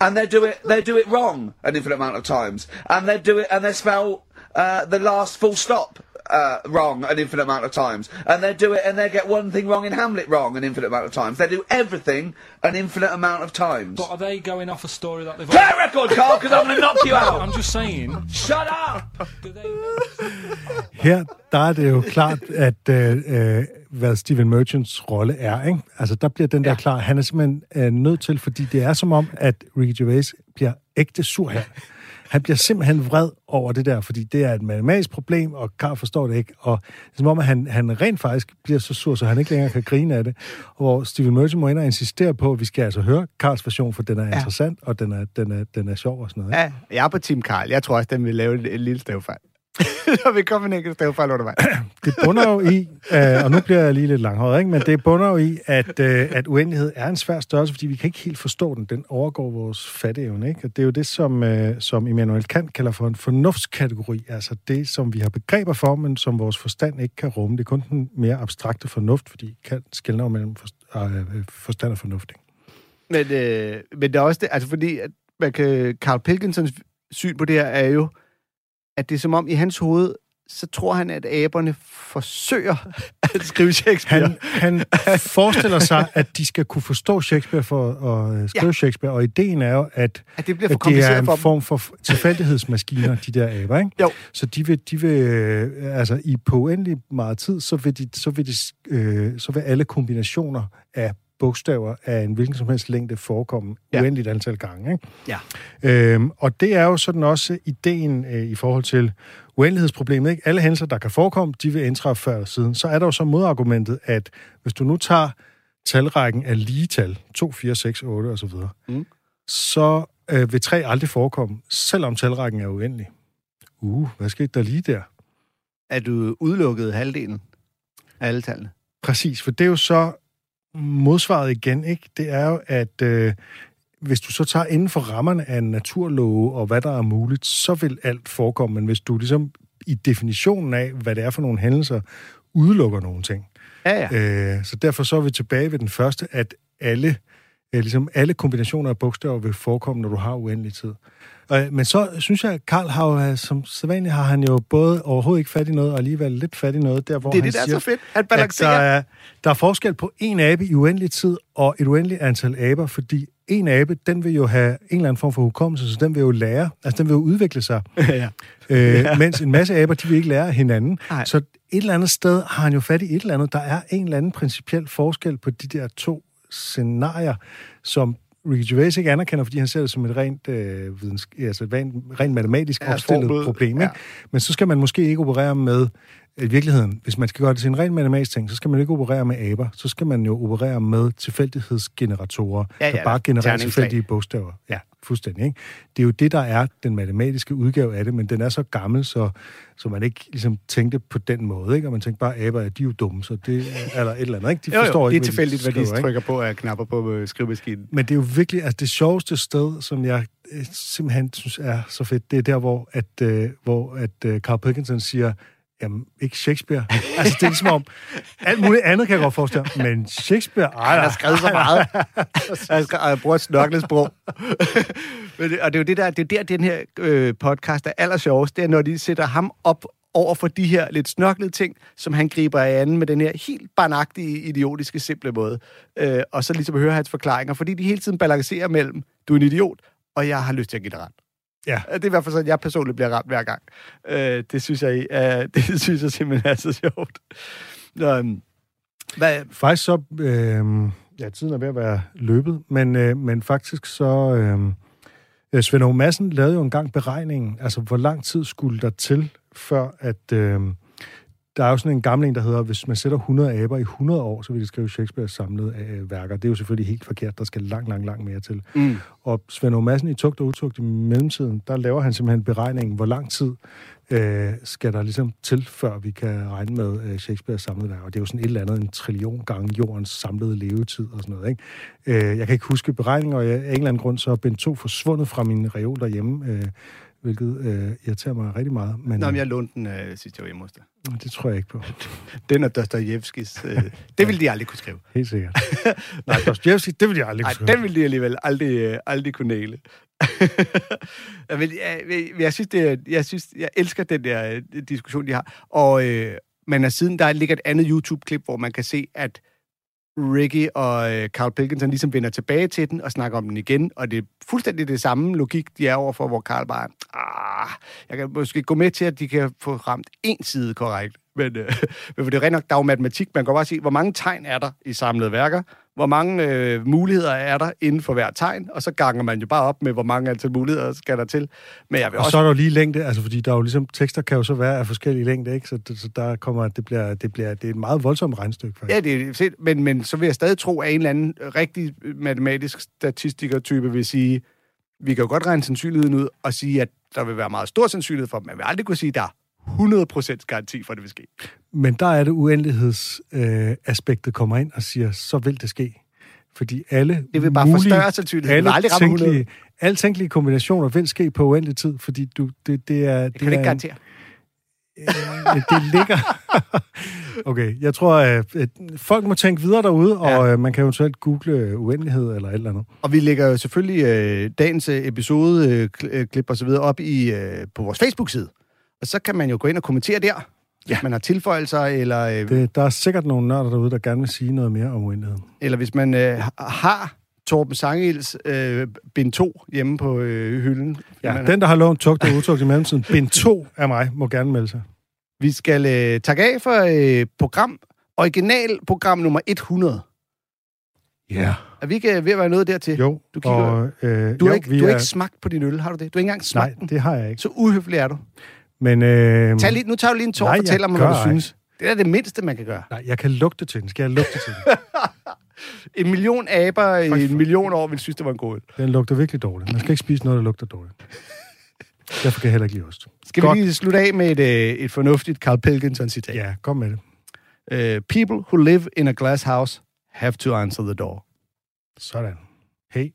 and they do it. They do it wrong an infinite amount of times, and they do it and they spell uh, the last full stop. Uh, wrong an infinite amount of times, and they do it, and they get one thing wrong in Hamlet wrong an infinite amount of times. They do everything an infinite amount of times. But are they going off a story that they've? Play a record, Carl, because I'm going to knock you out. I'm just saying. Shut up. Her, der er det jo klart, at øh, øh, hvad Steven Merchants rolle er, ikke? Altså, der bliver den der klar. Han er simpelthen øh, nødt til, fordi det er som om, at Ricky Gervais bliver ægte sur her. Han bliver simpelthen vred over det der, fordi det er et matematisk problem, og Karl forstår det ikke. Og det er som om, at han, han rent faktisk bliver så sur, så han ikke længere kan grine af det. Og hvor Steven Merchant må ind og insistere på, at vi skal altså høre Karls version, for den er ja. interessant, og den er, den, er, den er sjov og sådan noget. Ikke? Ja, jeg er på Team Karl. Jeg tror også, den vil lave et, et lille stavefejl. [LAUGHS] Når vi kommer en enkelt stavefejl undervejs. Det bunder jo i, øh, og nu bliver jeg lige lidt langhåret, ikke? men det bunder jo i, at, øh, at uendelighed er en svær størrelse, fordi vi kan ikke helt forstå den. Den overgår vores fatteevne. Ikke? Og det er jo det, som, øh, som Immanuel Kant kalder for en fornuftskategori. Altså det, som vi har begreber for, men som vores forstand ikke kan rumme. Det er kun den mere abstrakte fornuft, fordi Kant skældner mellem for, forstand og fornuft. Ikke? Men, øh, men det er også det, altså fordi, at man kan, Carl Pilkinsons syn på det her er jo, at det er som om i hans hoved, så tror han, at aberne forsøger at skrive Shakespeare. Han, han forestiller sig, at de skal kunne forstå Shakespeare for at skrive ja. Shakespeare, og ideen er jo, at, at det, bliver for at det er en for form for tilfældighedsmaskiner, de der aber, ikke? Jo. Så de vil, de vil øh, altså i på uendelig meget tid, så vil, de, så, vil de, øh, så vil alle kombinationer af bogstaver af en hvilken som helst længde forekomme ja. uendeligt antal gange. Ikke? Ja. Øhm, og det er jo sådan også ideen øh, i forhold til uendelighedsproblemet. Ikke? Alle hændelser, der kan forekomme, de vil indtræffe før eller siden. Så er der jo så modargumentet, at hvis du nu tager talrækken af lige tal, 2, 4, 6, 8 osv., mm. så øh, vil 3 aldrig forekomme, selvom talrækken er uendelig. Uh, hvad skete der lige der? Er du udelukket halvdelen af alle tallene? Præcis, for det er jo så modsvaret igen, ikke? Det er jo, at øh, hvis du så tager inden for rammerne af en naturlove og hvad der er muligt, så vil alt forekomme. Men hvis du ligesom i definitionen af, hvad det er for nogle hændelser, udelukker nogle ting. Ja, ja. Øh, så derfor så er vi tilbage ved den første, at alle, øh, ligesom alle kombinationer af bogstaver vil forekomme, når du har uendelig tid. Øh, men så synes jeg, at Karl har jo, øh, som sædvanligt har han jo både overhovedet ikke fat i noget, og alligevel lidt fat i noget, der hvor det er han det, der siger, er så fedt. Han balancerer. der er, der er forskel på en abe i uendelig tid og et uendeligt antal aber, fordi en abe, den vil jo have en eller anden form for hukommelse, så den vil jo lære, altså den vil jo udvikle sig. [LAUGHS] ja. Øh, ja. Mens en masse aber, de vil ikke lære af hinanden. Nej. Så et eller andet sted har han jo fat i et eller andet. Der er en eller anden principiel forskel på de der to scenarier, som Ricky Gervais ikke anerkender, fordi han ser det som et rent, øh, videns, altså et rent, rent matematisk Ja, opstillet formel. problem. Ja. Ikke? Men så skal man måske ikke operere med i virkeligheden, hvis man skal gøre det til en ren matematisk ting, så skal man ikke operere med aber. Så skal man jo operere med tilfældighedsgeneratorer, Ja, der ja, bare genererer tilfældige bogstaver. Ja, fuldstændig. Ikke? Det er jo det, der er den matematiske udgave af det, men den er så gammel, så, så man ikke ligesom tænkte på den måde. Ikke? Og man tænkte bare, aber, de er jo dumme, så det er der et eller andet. Ikke? De Jo, forstår jo, det ikke, er tilfældigt, hvad de skriver, ikke? trykker på af knapper på øh, skrivemaskinen. Men det er jo virkelig, altså det sjoveste sted, som jeg øh, simpelthen synes er så fedt, det er der, hvor, at, øh, hvor at, øh, Carl Pilkington siger, jamen, ikke Shakespeare. altså, det er ligesom om, alt muligt andet kan jeg godt forestille men Shakespeare, ej, Han har skrevet så meget. [LAUGHS] han skrevet, han bruger et snørklet sprog. Men det, og det er jo det der, det er der, den her øh, podcast er allersjovest, det er, når de sætter ham op over for de her lidt snørklede ting, som han griber i anden med den her helt barnagtige, idiotiske, simple måde. Øh, og så ligesom høre hans forklaringer, fordi de hele tiden balancerer mellem, du er en idiot, og jeg har lyst til at give dig ret. Ja. Det er i hvert fald sådan, jeg personligt bliver ramt hver gang. Øh, det, synes jeg, øh, [LAUGHS] det synes jeg simpelthen er så sjovt. Nå, øhm, hvad, Faktisk så, øh, ja, tiden er ved at være løbet, men, øh, men faktisk så, øh, Svend Aage Madsen lavede jo engang beregningen, altså hvor lang tid skulle der til, før at, øh, der er jo sådan en gammel en, der hedder, hvis man sætter 100 aber i 100 år, så vil de skrive Shakespeare's samlede øh, værker. Det er jo selvfølgelig helt forkert, der skal langt, langt, langt mere til. mm. Og Svend Madsen i Tugt og Utugt i mellemtiden, der laver han simpelthen beregningen, hvor lang tid øh, skal der ligesom til, før vi kan regne med øh, Shakespeares samlede værker. Og det er jo sådan et eller andet en trillion gange jordens samlede levetid og sådan noget. Ikke? Øh, jeg kan ikke huske beregninger, og jeg, af en eller anden grund så er Ben 2 forsvundet fra min reol derhjemme, øh, hvilket øh, irriterer mig rigtig meget. Men, Nå, men jeg lånte den øh, sidste var hjemme hos dig. øh, det tror jeg ikke på. [LAUGHS] Den og Dostojevskis. Øh, det ville de aldrig kunne skrive. Helt sikkert. [LAUGHS] Nej, Dostoyevsky, det vil jeg aldrig Nej, kunne den ville de alligevel aldrig, øh, aldrig kunne næle. jeg, vil, jeg, jeg, jeg, synes, det er, jeg, synes, jeg elsker den der øh, diskussion, de har. Og, øh, men af siden, der ligger et andet YouTube-klip, hvor man kan se, at Ricky og øh, Carl Pilkington ligesom vender tilbage til den og snakker om den igen, og det er fuldstændig det samme logik, de er overfor, hvor Carl bare, ah, jeg kan måske gå med til, at de kan få ramt en side korrekt, men, øh, [LAUGHS] men for det er rent nok, der er jo matematik, man kan bare sige, hvor mange tegn er der i samlede værker, hvor mange øh, muligheder er der inden for hver tegn, og så ganger man jo bare op med, hvor mange antal muligheder skal der til. Men jeg vil Og også så er der jo lige længde, altså fordi der er jo ligesom, tekster kan jo så være af forskellige længder, ikke? Så, så der kommer, det bliver, det bliver, det er et meget voldsomt regnstykke, faktisk. Ja, det er fedt, men, men så vil jeg stadig tro, at en eller anden rigtig matematisk statistiker-type vil sige, vi kan jo godt regne sandsynligheden ud og sige, at der vil være meget stor sandsynlighed for, at man vil aldrig kunne sige, at der er 100% garanti for, at det vil ske. Men der er det uendelighedsaspektet øh, aspektet kommer ind og siger, så vil det ske. Fordi alle Det vil bare mulige, forstørre sandsynligheden. Det alle aldrig ramme 100. tænkelige, alle tænkelige kombinationer vil ske på uendelig tid, fordi du, det, det er... Det kan du ikke garantere. Øh, det ligger... [LAUGHS] okay, jeg tror, at, at folk må tænke videre derude, Ja. og øh, man kan eventuelt google uendelighed eller et eller andet. Og vi lægger jo selvfølgelig øh, dagens øh, episode, øh, øh, klip og så videre op i, øh, på vores Facebook-side. Og så kan man jo gå ind og kommentere der, ja. hvis man har tilføjelser, eller, øh, Det, der er sikkert nogle nørder derude, der gerne vil sige noget mere om uendeligheden. eller hvis man øh, har Torben Sangels øh, bind 2 hjemme på øh, hylden. Ja, den, der har lånt tugt og utugt i mellemtiden, bind 2 af mig, må gerne melde sig. Vi skal øh, takke af for øh, program, originalprogram nummer 100. Ja. Er vi ikke øh, ved at være nået dertil? Jo, Du kigger- og, øh, Du har, jo, ikke, du har er- ikke smagt på din øl, har du det? Du har ikke engang smagt Nej, den. det har jeg ikke. Så uhøflig er du. Men, øh, Tag lige, nu tager du lige en tår og fortæller mig, hvad du ej. synes. Det er det mindste, man kan gøre. nej, jeg kan lugte til den. Skal jeg lugte til den? [LAUGHS] En million aber i en million år vil synes, det var en god. Den lugter virkelig dårligt. Man skal ikke spise noget, der lugter dårligt. [LAUGHS] Derfor kan jeg heller ikke lide ost. Skal Godt. vi lige slutte af med et, øh, et fornuftigt Carl Pilkington-citat? Ja, kom med det. Uh, people who live in a glass house have to answer the door. Sådan. Hej.